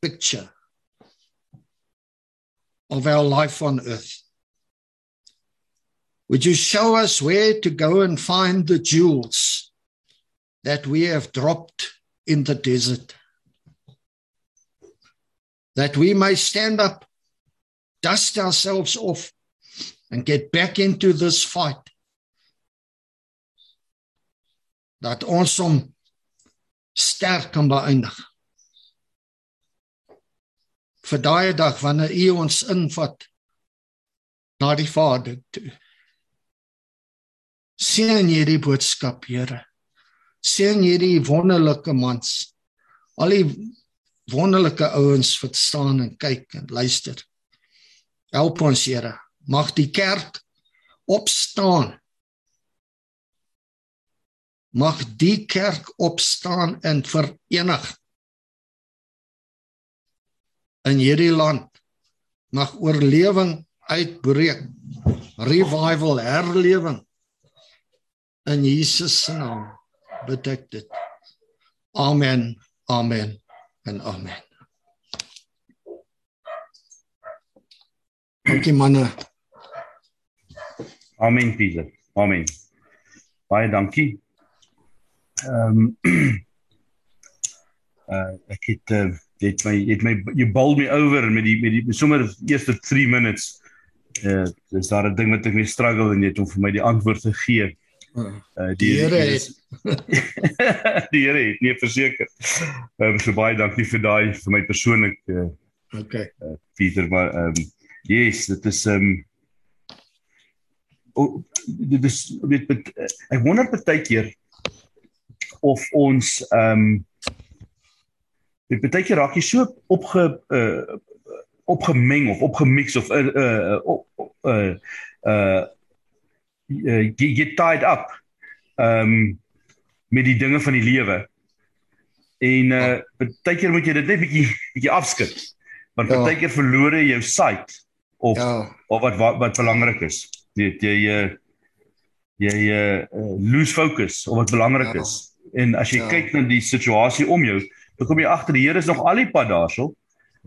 picture of our life on earth? Would you show us where to go and find the jewels that we have dropped in the desert? That we may stand up, dust ourselves off, and get back into this fight. Dat ons hom sterk kan beëindig. Vir daai dag wanneer U ons invat na die Vader toe. Seën hierdie boodskap, Here. Seën hierdie wonderlike mans. Al die wonderlike ouens wat staan en kyk en luister. Help ons, Here. Mag die kerk opstaan. Mag die kerk opstaan en verenig. In hierdie land mag oorlewing uitbreek. Revival, herlewing in Jesus se naam bid ek dit. Amen. Amen. En amen. Dankie manne. Amen Pieter. Amen. Baie dankie. Ehm um, uh ek het uh, het my het my jy bal my over met die met die sommer eerste 3 minutes. Uh dis daar 'n ding wat ek mee struggle en jy het hom vir my die antwoord gegee. Uh, die Here het die Here het nie verseker. Ehm um, so baie dankie vir daai vir my persoonlik uh Okay. Uh, Pieter maar ehm um, yes, dit is ehm um, oh, dit is weet bet, ek wonder baie keer of ons ehm um, dit baie keer raak jy so opge uh opgemeng of opgemix of uh uh uh, uh, uh get, tied up um met die dinge van die lewe. En uh baie keer moet jy dit net bietjie bietjie afskud. Want Ja. baie keer verloor jy jou sight of Ja. of wat wat, wat belangrik is. Weet jy uh jy uh, uh lose focus op wat belangrik Ja. is. En as jy Ja. kyk na die situasie om jou, dan kom jy agter die Here is nog al die pad daarso.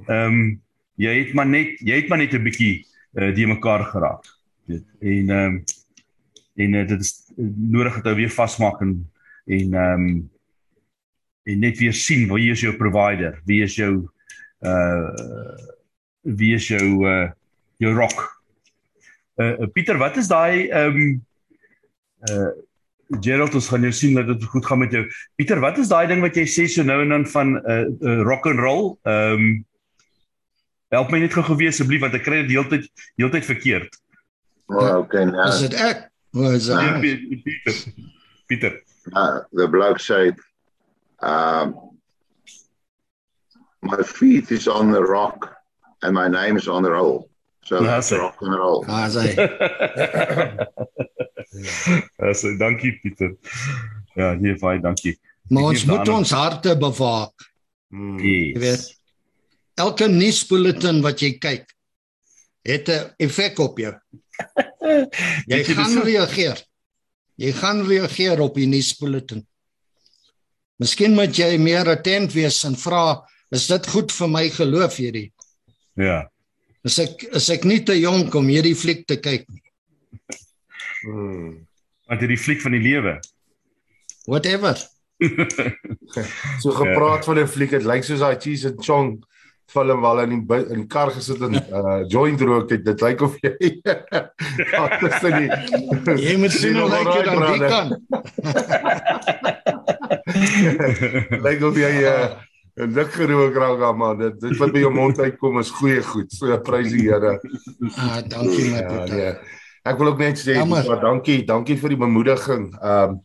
Ehm um, jy het maar net jy het maar net 'n bietjie uh, die mekaar geraak. Weet. En ehm um, en uh, dit is uh, nodig dat jy weer vasmaak en en ehm um, en net weer sien wie is jou provider, wie is jou uh wie is jou uh jou rock. Uh, uh Pieter, wat is daai ehm um, uh Gerald ons gaan jou sien dat dit goed gaan met jou. Pieter, wat is daai ding wat jy sê so nou en dan van uh, uh rock and roll? Ehm um, help my net gou gewees asseblief want ek kry dit heeltyd heeltyd verkeerd. Oh, okay, nou. Is dit ek? Hoe is Ja. dit? Nee, Pieter. Pieter. Uh, the bloke said, um, my feet is on the rock and my name is on the roll. So That's that's it. rock and roll. Ah, sy. Asse, dankie Pieter. Ja, nee, baie dankie. Maar ons moet vir ons harte bewaak, jy Yes. weet. Elke nuusbulletin wat jy kyk, het 'n effek op jou. Jy gaan reageer. Jy gaan reageer op die nuusbulletin. Miskien moet jy meer attent wees en vra, is dit goed vir my geloof hierdie? Ja. Is ek is ek nie te jonk om hierdie fliek te kyk nie? Hmm. Want hierdie fliek van die lewe. Whatever. So gepraat van 'n fliek, dit lyk soos daai Cheese and Chong film waar hulle in die in die kar gesit en uh joint rook het. Dit lyk of jy Wat is dit? Jy moet sien hoe lyk dit aan die kant. Lyk of jy uh 'n dik gerook raak aan man. Dit dit wat by jou mond uitkom is goeie goed. So prys die Here. Ah, dankie my Ja, broer. nee. Ek wil ook net sê Jammer. maar dankie, dankie vir die bemoediging. Ehm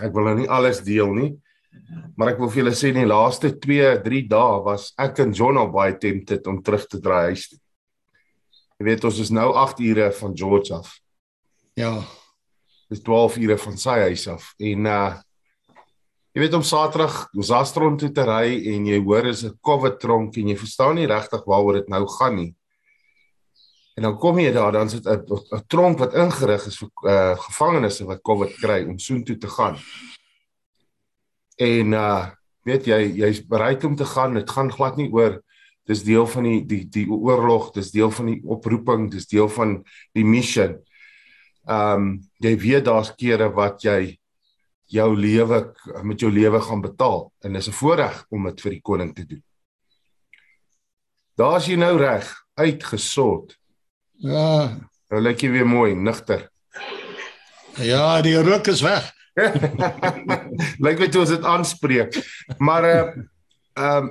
ek wil nou nie alles deel nie. Maar ek wil vir julle sê in die laaste 2, 3 dae was ek en John al baie tempted om terug te draai huis toe. Jy weet ons is nou 8 ure van George af. Ja. Dis 12 ure van sy huis af. En uh jy weet om Saterdag Zastron toe te ry en jy hoor is 'n COVID tronk en jy verstaan nie regtig waaroor dit nou gaan nie. En dan kom jy daar dan sit 'n tronk wat ingerig is vir uh gevangenes wat COVID kry om soontoe te gaan. En uh weet jy jy's bereid om te gaan. Dit gaan glad nie oor dis deel van die die die oorlog, dis deel van die oproeping, dis deel van die mission. Ehm um, jy weet daar's kere wat jy jou lewe met jou lewe gaan betaal en dis 'n voorreg om dit vir die koning te doen. Daar's jy nou reg, uitgesort. Ja. Nou lyk jy weer mooi, nigter. Ja, die ruk is weg. lyk my toe ons dit aanspreek. Maar uh ehm um,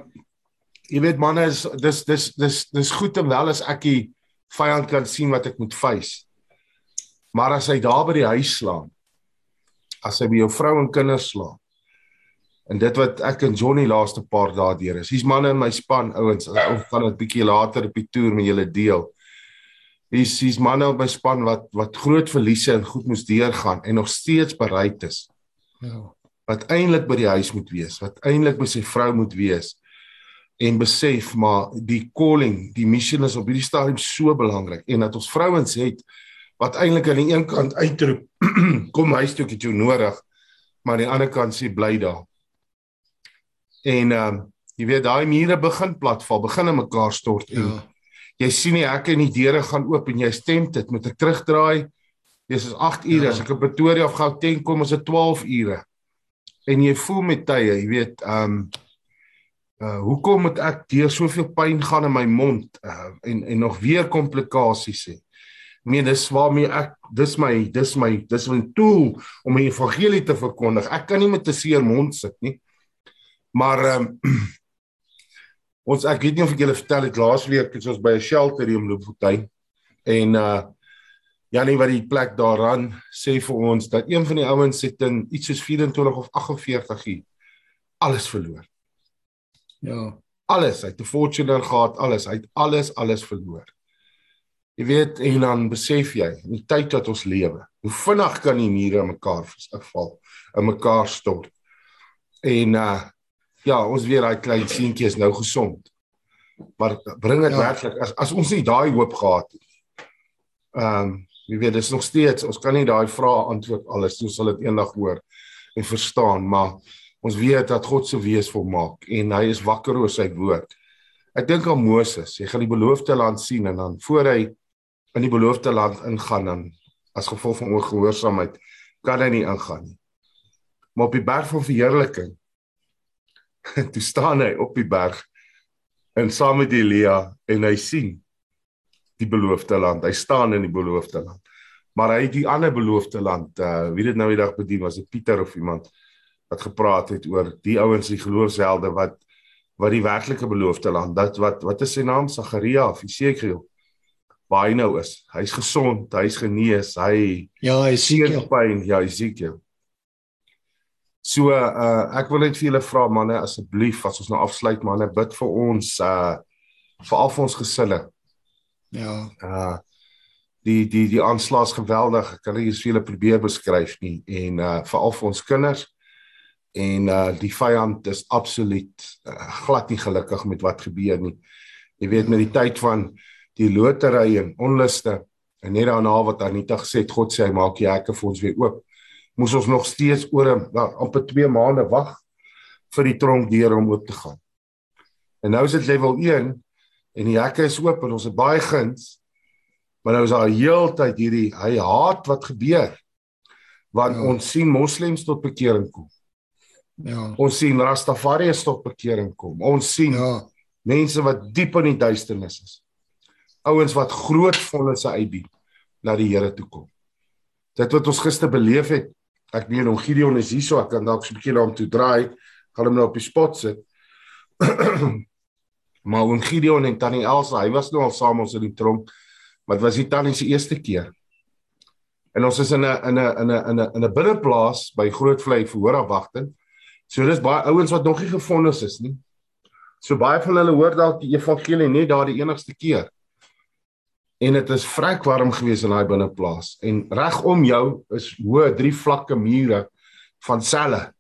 jy weet manne is dis dis dis dis goed en wel as ek die vyand kan sien wat ek moet face. Maar as hy daar by die huis slaan, as hy by jou vrou en kinders slaan. En dit wat ek en Johnny laaste paar dae deur is. Hier's manne in my span, ouens, ons gaan dit bietjie later op die toer met julle deel. Hier's hier's manne op my span wat wat groot verliese en goed moes deurgaan en nog steeds bereid is Ja. wat eintlik by die huis moet wees, wat eintlik by sy vrou moet wees en besef maar die calling, die mission is op hierdie stadium so belangrik en dat ons vrouens het wat eintlik aan die een kant uitroep kom huis toe ek het jou nodig, maar aan die ander kant sê bly daar. En ehm um, jy weet daai mure begin platval, begin in mekaar stort en Ja. Jy sien die hekke en die deure gaan oop en jy stem dit met 'n terugdraai. Dis is 8 ure, Ja. as ek op Pretoria of Gauteng kom, is dit 12 ure. En jy voel met tye, jy weet, ehm um, uh hoekom moet ek deur soveel pyn gaan in my mond uh, en en nog weer komplikasies hê? Nee, dis waarmee ek dis my dis my dis my tool om die evangelie te verkondig. Ek kan nie met 'n seer mond sit nie. Maar ehm um, ons ek weet nie of ek julle vertel het laasweek het ons by 'n shelter hier om Loopfontein en uh Janie wat die plek daaraan sê vir ons dat een van die ouens het in iets soos 24 of 48 uur alles verloor. Ja. Alles, hy het 'n fortune gehad, alles, hy het alles alles verloor. Jy weet en dan besef jy in die tyd wat ons lewe, hoe vinnig kan die mure in mekaar val, in mekaar stort. En uh ja, ons weet daai klein seentjie is nou gesond. Maar bring dit Ja. werklik as as ons nie daai hoop gehad het. Ehm um, jy weet dis nog steeds ons kan nie daai vrae antwoord alles, ons sal dit eendag hoor en verstaan, maar ons weet dat God se wees volmaak en hy is wakker oor sy woord. Ek dink aan Moses, jy gaan die beloofde land sien en dan voor hy in die beloofde land ingaan dan as gevolg van ongehoorsaamheid kan hy nie ingaan nie. Maar op die berg van verheerliking toe staan hy op die berg en saam met Elia en hy sien die beloofde land. Hy staan in die beloofde land. Maar hy het die ander beloofde land, uh wie dit nou die dag bedien was, dit Pieter of iemand wat gepraat het oor die ouens die geloofshelde wat wat die werklike beloofde land, dat wat wat is sy naam Sagaria of Esekiel waar hy nou is. Hy's gesond, hy's genees, hy Ja, sien pyn, ja, Esekiel. So uh ek wil net vir julle vra manne asseblief as ons nou afsluit manne bid vir ons uh veral vir ons gesinne. Ja. Uh die die die aanslag is geweldig. Ek kan nie eens vir julle probeer beskryf nie en uh veral vir ons kinders en uh die vyand is absoluut uh, glad nie gelukkig met wat gebeur nie. Jy weet met die tyd van die lotery en onluste En net daarna wat Anita gesê het, God sê hy maak die hekke vir ons weer oop. Moes ons nog steeds oor 'n amper 2 maande wag vir die tronk deur om oop te gaan. En nou is dit level 1 en die hekke is oop en ons het baie guns. Maar nou is daar heeltyd hierdie hy haat wat gebeur. Want ja. ons sien moslems tot bekering kom. Ja. Ons sien Rastafariërs tot bekering kom. Ons sien Ja. mense wat diep in die duisternis is. Ouens wat groot vonisse uitdien na die Here toe kom. Dit wat ons gister beleef het, ek meen om Gideon is hierso, ek kan dalk so 'n bietjie na hom toe draai, gaan hom nou op die spot sit. maar om Gideon en Tannie Elsa, hy was nou al saam ons in die tronk, maar dit was nie Tannie se eerste keer. En ons is in 'n in 'n in 'n in 'n in 'n binneplaas by Grootvlei verhoor afwagting. So dis baie ouens wat nog nie gefonnis is nie. So baie van hulle hoor dalk die evangelie net daar die enigste keer. En dit is vrek warm gewees in daai binneplaas en reg om jou is hoë drie vlakke mure van selle.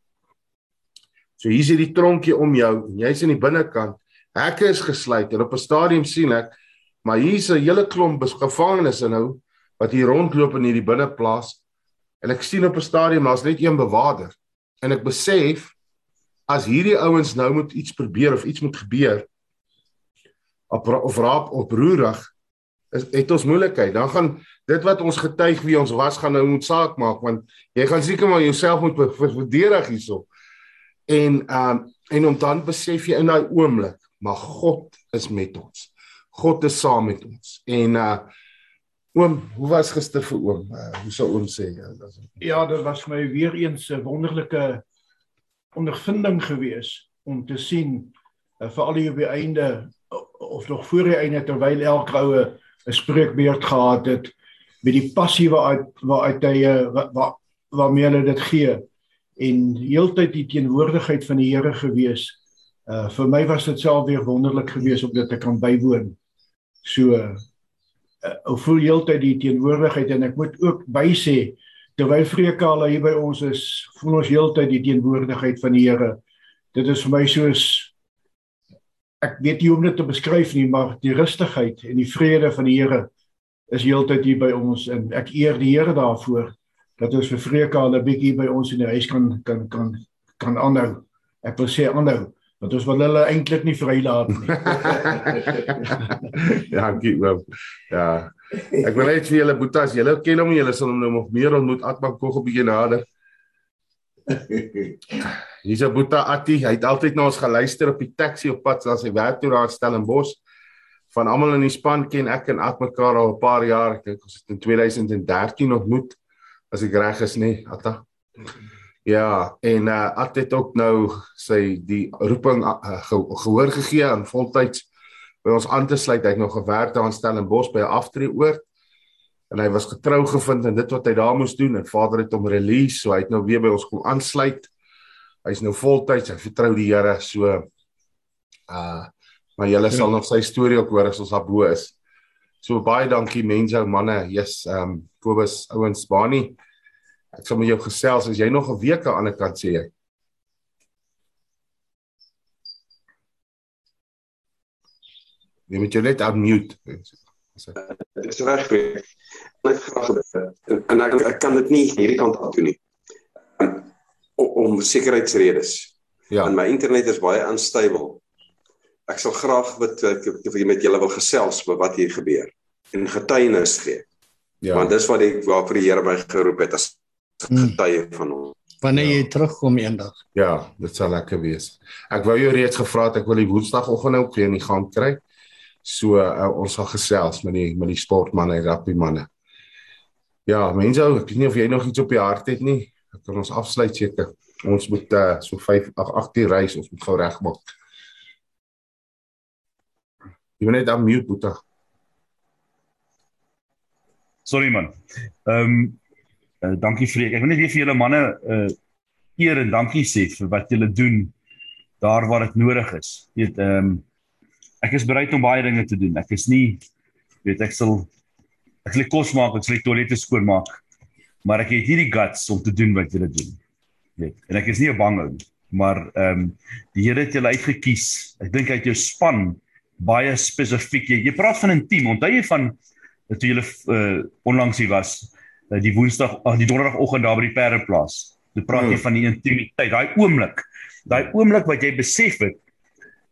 So hier is die tronkie om jou en jy's in die binnekant. Hekke is gesluit en op 'n stadium sien ek maar hier's 'n hele klomp gevangenes nou wat hier rondloop in hierdie binneplaas en ek sien op 'n stadium daar's net een bewaarder en ek besef as hierdie ouens nou moet iets probeer of iets moet gebeur of raap oproerig is het ons moeilikheid. Dan gaan dit wat ons getuig wie ons was gaan nou moet saak maak want jy gaan seker maar jouself moet verdedig hierso. En um en om dan besef jy in daai oomblik maar God is met ons. God is saam met ons. En uh oom hoe was gister vir oom? Uh, hoe sou oom sê? Ja, Ja, dit was vir my weer eens 'n wonderlike ondervinding gewees om te sien uh, veral hier op die einde of nog voor die einde terwyl elke oue 'n spreekbeurt gehad het met die passie waaruit waaruit hy uh, wa- wa- waarmee hulle dit gee en heeltyd die teenwoordigheid van die Here gewees. Uh vir my was dit self weer wonderlik geweest om dit te kan bywoon. So uh, ek voel heeltyd die teenwoordigheid en ek moet ook bysê terwyl Vreekale hier by ons is, voel ons heeltyd die teenwoordigheid van die Here. Dit is vir my soos ek weet nie hoe om dit te beskryf nie, maar die rustigheid en die vrede van die Here is heeltyd hier by ons en ek eer die Here daarvoor dat ons vir Vreekale 'n bietjie by ons in die huis kan kan kan kan aanhou. Ek wil sê aanhou want ons wil hulle eintlik nie vrylaat nie. ja, gee wel. Ja. Ek wil net vir julle boetas, julle ken hom, julle sal hom nou nog meer ontmoet Atman Kog 'n bietjie nader. Hier's 'n boeta Atti, hy het altyd na ons geluister op die taxi op pad as hy werk toe daar in Stellenbosch. Van almal in die span ken ek en At mekaar al 'n paar jaar. Ek dink ons het in 2013 ontmoet as ek reg is, nê, Atta. Ja, en uh At het ook nou sy die roeping uh, ge, gehoor gegee aan voltyds by ons aan te sluit. Hy het nog gewerk daar in Stellenbosch by 'n aftreeoord en hy was getrou gevind in dit wat hy daar moes doen en Vader het hom release, so hy het nou weer by ons kom aansluit. Hy's nou voltyds, hy vertrou die Here, so uh maar julle ja. sal nog sy storie ook hoor as ons daar bo is. So baie dankie mense, ou manne. Yes, ehm um, Kobus ouens Bani. Ek sal met jou gesels as jy nog 'n week aan die ander kant sê jy. Moet jou net unmute. Dit is reg. Net graag en, en ek, ek kan dit nie hierdie kant af doen nie. Om, sekuriteitsredes. Ja. En my internet is baie unstable. Ek sal graag wat ek, ek met julle wil gesels oor wat hier gebeur en getuienis gee. Ja. Want dis wat ek waarvoor die Here my geroep het as getuie van hom. Wanneer Ja. jy terugkom eendag. Ja, dit sal lekker wees. Ek wou jou reeds gevra het ek wil die Woensdagoggend ook weer in die gang kry. So uh, ons sal gesels met die met die sportmense en rugby manne. Ja, mense, ek weet nie of jy nog iets op die hart het nie. Ek kan ons afsluit seker. Ons moet uh, so 5 ag 8 uur reis, ons moet gou regmaak. Jy moet net aan mute boeta. Sorry man. Ehm um, uh, dankie Freek. Ek wil net weer vir julle manne uh eer en dankie sê vir wat julle doen daar waar dit nodig is. Jy weet ehm um, ek is bereid om baie dinge te doen. Ek is nie weet ek sal ek sal die kos maak, ek sal die toilette skoonmaak. Maar ek het nie die guts om te doen wat julle doen. Weet. En ek is nie bang ou nie, maar ehm um, die Here het julle uitgekies. Ek dink hy het jou span baie spesifiek. Jy, jy praat van 'n team. Onthou jy van toe julle uh, onlangs hier was, uh, die Woensdag, ag die Donderdagoggend daar by die Perdeplaas. Jy praat jy hmm. van die intimiteit, daai oomblik. Daai oomblik wat jy besef het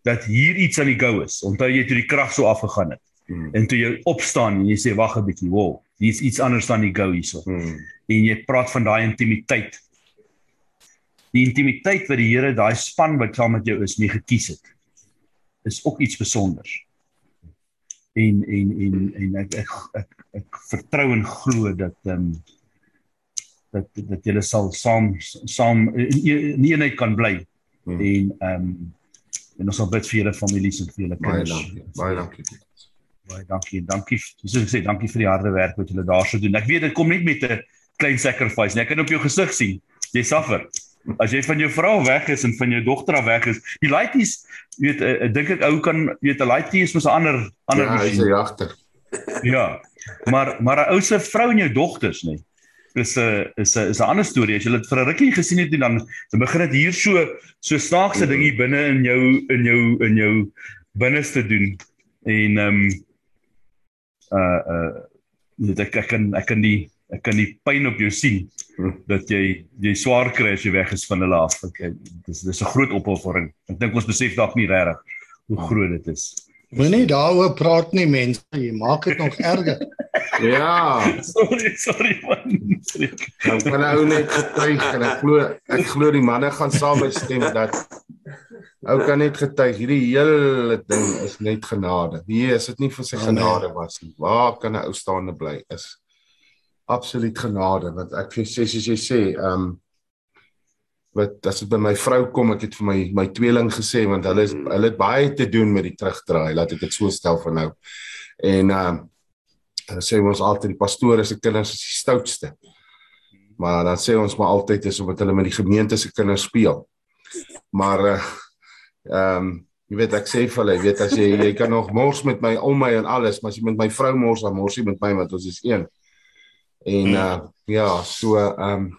dat hier iets aan die go is. Onthou jy toe die krag so afgegaan het. Hmm. En toe jy opstaan en jy sê wag 'n bietjie, wow, hier's iets anders aan die go hierso. Hmm. En jy praat van daai intimiteit. Die intimiteit wat die Here daai span wat saam met jou is mee gekies het. Is ook iets spesiaals en en en en ek ek ek, ek vertrou en glo dat ehm um, dat dat julle sal saam saam in eenheid kan bly hmm. en ehm um, en ons sal bid vir julle families en vir julle kinders. Baie dankie. Baie dankie. Baie dankie. Dankie. Soos ek sê, dankie vir die harde werk wat julle daarso doen. Ek weet dit kom net met 'n klein sacrifice. Net kan op jou gesig sien. Jy suffer. As jy van jou vrou weg is en van jou dogter af weg is, die laities, jy weet, uh, dink ek ou kan weet 'n laitie is mos 'n ander ander Ja, hy's 'n jagter. Ja. Maar maar 'n ou se vrou en jou dogters, nê. Dis 'n is 'n is 'n ander storie. As jy dit vir 'n rukkie gesien het en dan dan begin dit hier so so snaakse ding hier binne in jou in jou in jou binneste doen. En ehm um, uh uh ek, ek kan ek kan die ek kan die pyn op jou sien dat jy jy swaar kry as jy weg is van hulle af. Ek dis dis 'n groot opoffering. Ek dink ons besef dalk nie regtig hoe groot dit is. Moenie daaroor praat nie mense, jy maak dit nog erger. ja. Sorry, sorry man. Dan kan ou net getuig en ek glo ek glo die manne gaan saam stem dat ou kan net getuig hierdie hele ding is net genade. Nee, is dit nie vir sy genade was nie. Waar kan 'n ou staande bly is? absoluut genade want ek sê soos jy sê, ehm um, wat as dit by my vrou kom, ek het vir my my tweeling gesê want hulle is hulle het baie te doen met die terugdraai, laat ek dit so stel vir nou. En ehm um, sê ons altyd die pastore se kinders is die stoutste. Maar dan sê ons maar altyd is omdat hulle met die gemeente se kinders speel. Maar eh, ehm um, jy weet ek sê vir hulle, jy weet as jy jy kan nog mors met my om my en alles, maar as jy met my vrou mors, dan mors jy met my want ons is een. En uh ja, so ehm um,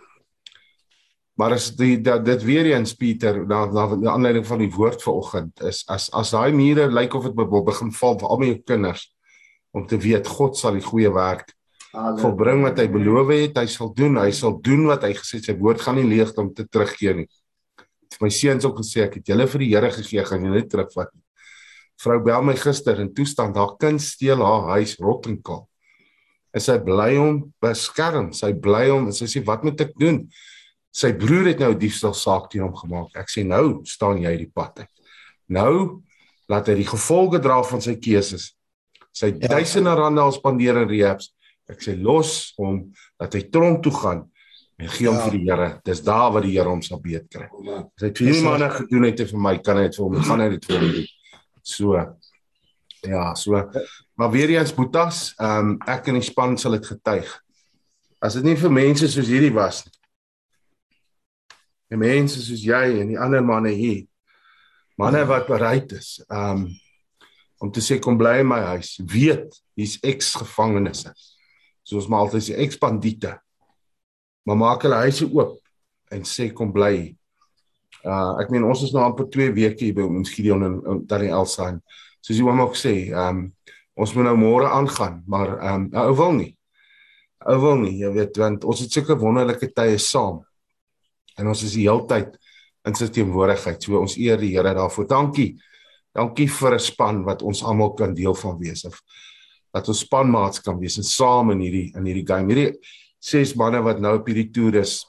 maar as die dat dit weer eens Pieter na na die aanleiding van die woord vanoggend is as as daai mure lyk of dit begin val vir al my kinders om te weet God sal die goeie werk volbring wat hy beloof het, hy sal doen, hy sal doen wat hy gesê het, sy woord gaan nie leeg om te terugkeer nie. My seuns ook gesê ek het julle vir die Here gegee, gaan julle net terugvat. Vrou bel my gister in toestand haar kind steel haar huis rot en kaal is hy bly om beskerm. Sy bly om en sy sê wat moet ek doen? Sy broer het nou diefstal saak teen hom gemaak. Ek sê nou staan jy die pad uit. Nou laat hy die gevolge dra van sy keuses. Sy ja. duisende rande al spandeer in rehabs. Ek sê los hom dat hy tronk toe gaan en gee hom ja. vir die Here. Dis daar wat die Here hom sal beet kry. As hy twee manne gedoen het vir my, kan hy dit vir hom gaan hy dit vir hom doen. So Ja, so maar weer eens Boetas, ehm um, ek en die span sal dit getuig. As dit nie vir mense soos hierdie was nie. Die mense soos jy en die ander manne hier. Manne wat bereid is ehm um, om te sê kom bly in my huis. Weet, hier's ex-gevangenes. Soos maar altyd sê ex-bandiete. Maar maak hulle huise oop en sê kom bly. Uh ek meen ons is nou amper 2 weke hier by ons Gideon en Daniel Elsan soos jy hom ook sê, ehm um, ons moet nou môre aangaan, maar ehm um, ou wil nie. Ou wil nie, jy weet, want ons het sulke wonderlike tye saam. En ons is die heeltyd in sy teenwoordigheid. So ons eer die Here daarvoor. Dankie. Dankie vir 'n span wat ons almal kan deel van wees of dat ons spanmaats kan wees en saam in hierdie in hierdie game. Hierdie ses manne wat nou op hierdie toer is,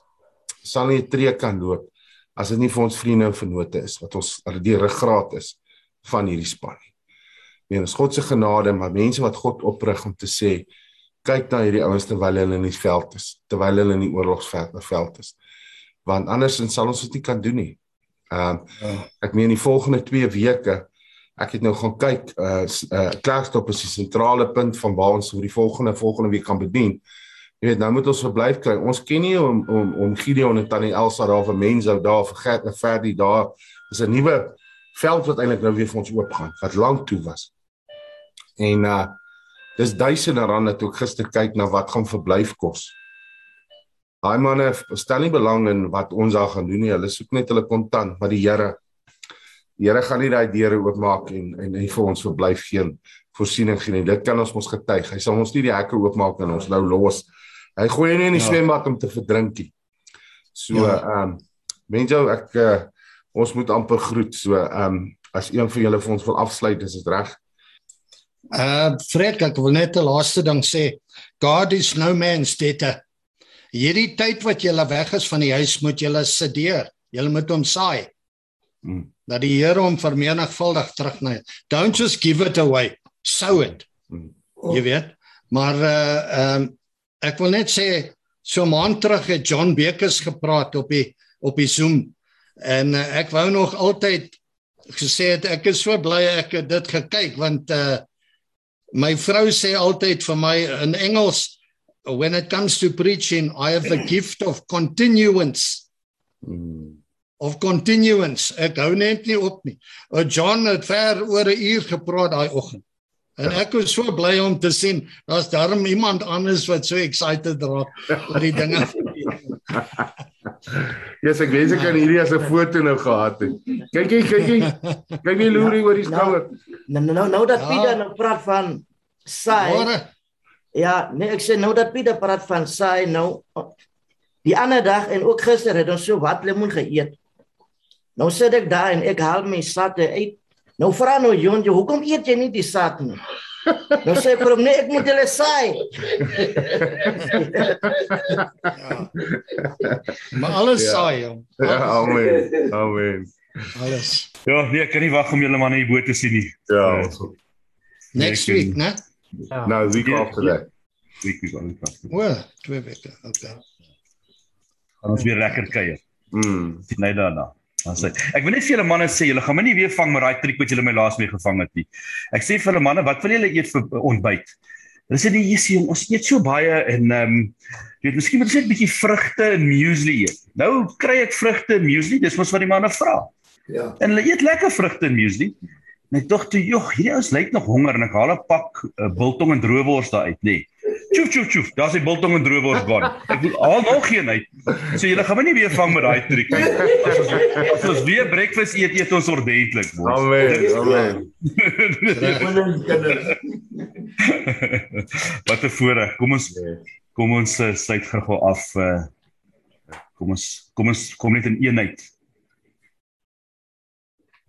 sal nie 'n tree kan loop as dit nie vir ons vriende en vennote is wat ons hulle die ruggraat is van hierdie span nie. Nee, ons God se genade, maar mense wat God oprig om te sê kyk na hierdie ouens terwyl hulle in die veld is, terwyl hulle in die oorlogsveld veld is. Want andersins sal ons dit nie kan doen nie. Ehm uh, ek meen die volgende 2 weke ek het nou gaan kyk uh uh Klerksdorp is die sentrale punt van waar ons vir die volgende volgende week kan bedien. Jy weet, nou moet ons verblyf kry. Ons ken nie om om om Gideon en Tannie Elsa daar vir mense daar vir Gert en Ferdi daar. Dis 'n nuwe veld wat eintlik nou weer vir ons oop gaan wat lank toe was. En uh dis duisende rande toe ek gister kyk na wat gaan verblyf kos. Daai manne stel nie belang in wat ons daar gaan doen nie. Hulle soek net hulle kontant, maar die Here Die Here gaan nie daai deure oopmaak en en en vir ons verblyf geen voorsiening gee nie. Dit kan ons mos getuig. Hy sal ons nie die hekke oopmaak en ons nou los. Hy gooi nie in die ja. swembad om te verdrink nie. So ja. ehm ja. um, mense ek uh, ons moet amper groet. So ehm um, as een van julle vir ons wil afsluit, is dit reg? Uh Fred, ek wil net 'n laaste ding sê. God is no man's debtor. Hierdie tyd wat jy weg is van die huis, moet jy sedeer. Jy moet hom saai. Mm. Dat die Here hom vermenigvuldig terug na. Don't just give it away. Sow it. Mm. Jy weet. Maar uh ehm um, ek wil net sê so maand terug het John Bekes gepraat op die op die Zoom. En uh, ek wou nog altyd gesê het ek is so bly ek het dit gekyk want uh my vrou sê altyd vir my in Engels when it comes to preaching I have the gift of continuance. Mm. of continuance. Ek hou net nie op nie. Uh, John het ver oor 'n uur gepraat daai oggend en ek was so bly om te sien daar's darm iemand anders wat so excited raak oor die dinge Ja, yes, ek wens ek kan hierdie as 'n foto nou gehad het. Kyk kyk kyk. Kyk wie loerie oor die nou, skouer. Nou nou nou dat ja. Pieter nou praat van saai. Ja, nee, ek sê nou dat Pieter praat van saai nou. Die ander dag en ook gister het ons so wat lemoen geëet. Nou sit ek daar en ek haal my satte uit. Nou vra nou Jonjo, hoekom eet jy nie die sat nie? Nou sê ek vir hom nee, ek moet hulle saai. ja. Maar alles ja. saai hom. Ja, amen. Amen. Alles. Ja, nee, ek kan nie wag om julle manne hier bo te sien nie. Ja. Uh, next nee, week, né? Ja. Nou, week yeah. after that. Week week after. Wel, twee weke. Okay. Ons weer lekker kuier. Mm. Nee, daarna. Dan sê ek wil net vir julle manne sê julle gaan my nie weer vang met daai triek wat julle my laas mee gevang het nie. Ek sê vir hulle manne, wat wil julle eet vir ontbyt? Hulle sê die Jesusie, ons eet so baie en ehm um, jy weet miskien moet ons net 'n bietjie vrugte en muesli eet. Nou kry ek vrugte en muesli, dis mos wat die manne vra. Ja. En hulle eet lekker vrugte en muesli. Ek dink toe, "Jog, hierdie ouens lyk nog honger" en ek haal 'n pak uh, biltong en droewors daar uit, nê. Nee. Tjoef tjoef tjoef, daar's die biltong en droewors gaan. Ek moet al nog geen uit. So julle gaan my nie weer vang met daai triek nie. As ons as ons weer breakfast eet, eet ons ordentlik, boys. Amen. Amen. Wat 'n voorreg. Kom ons kom ons uh, sluit gou af uh, kom ons kom ons kom net in eenheid.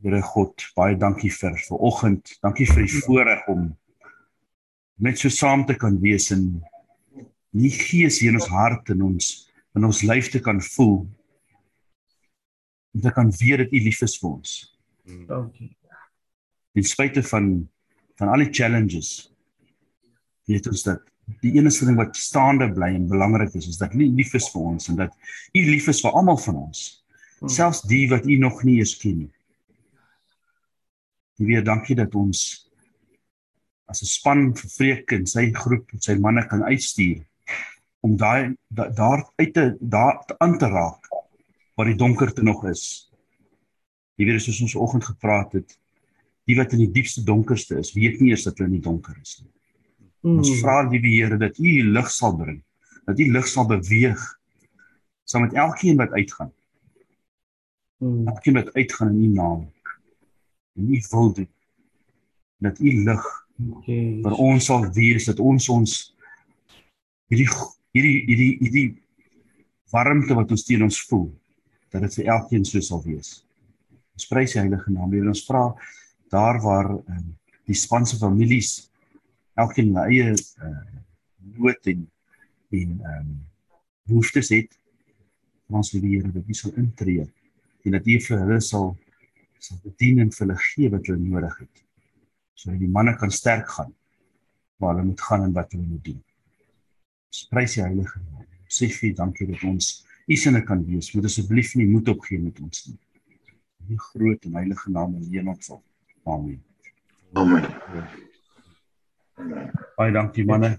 Here God, baie dankie vir ver oggend. Dankie vir die voorreg om net so saam te kan wees en nie gees hier in ons hart en ons in ons lyf te kan voel. Om te kan weet dat U lief is vir ons. Dankie. In spite van van al die challenges weet ons dat die enigste ding wat staande bly en belangrik is is dat U lief is vir ons en dat U lief is vir almal van ons. Selfs die wat U nog nie eens ken nie. Die weer dankie dat ons as 'n span vir Vreek en sy groep en sy manne kan uitstuur om daai da, daar uit te daar te aan te raak waar die donkerte nog is. Jy weet soos ons vanoggend gepraat het, die wat in die diepste donkerste is, weet nie eers dat hulle in die donker is nie. Mm. Ons vra die Here dat U lig sal bring, dat U lig sal beweeg saam met elkeen wat uitgaan. Mm. Elkeen wat uitgaan in U naam en nie wil doen dat u lig vir ons sal wees dat ons ons hierdie hierdie hierdie hierdie warmte wat ons teen ons voel dat dit vir elkeen so sal wees. Ons prys die heilige naam. Here ons vra daar waar um, die span se families elkeen hulle eie uh, nood en en ehm um, behoeftes het ons die Here dat U sal intree en dat U vir hulle sal sal bedien en vir hulle gee wat hulle nodig het. Sodat die manne kan sterk gaan waar hulle moet gaan en wat hulle moet doen. Prys die Heilige Naam. Sê vir dankie dat ons u sinne kan wees. Moet asseblief nie moed opgee met ons nie. In die groot en heilige naam van Jesus. Amen. Amen. Baie dankie manne.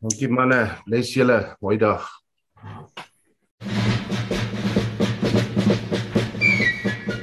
Dankie manne. Bless julle. Mooi dag.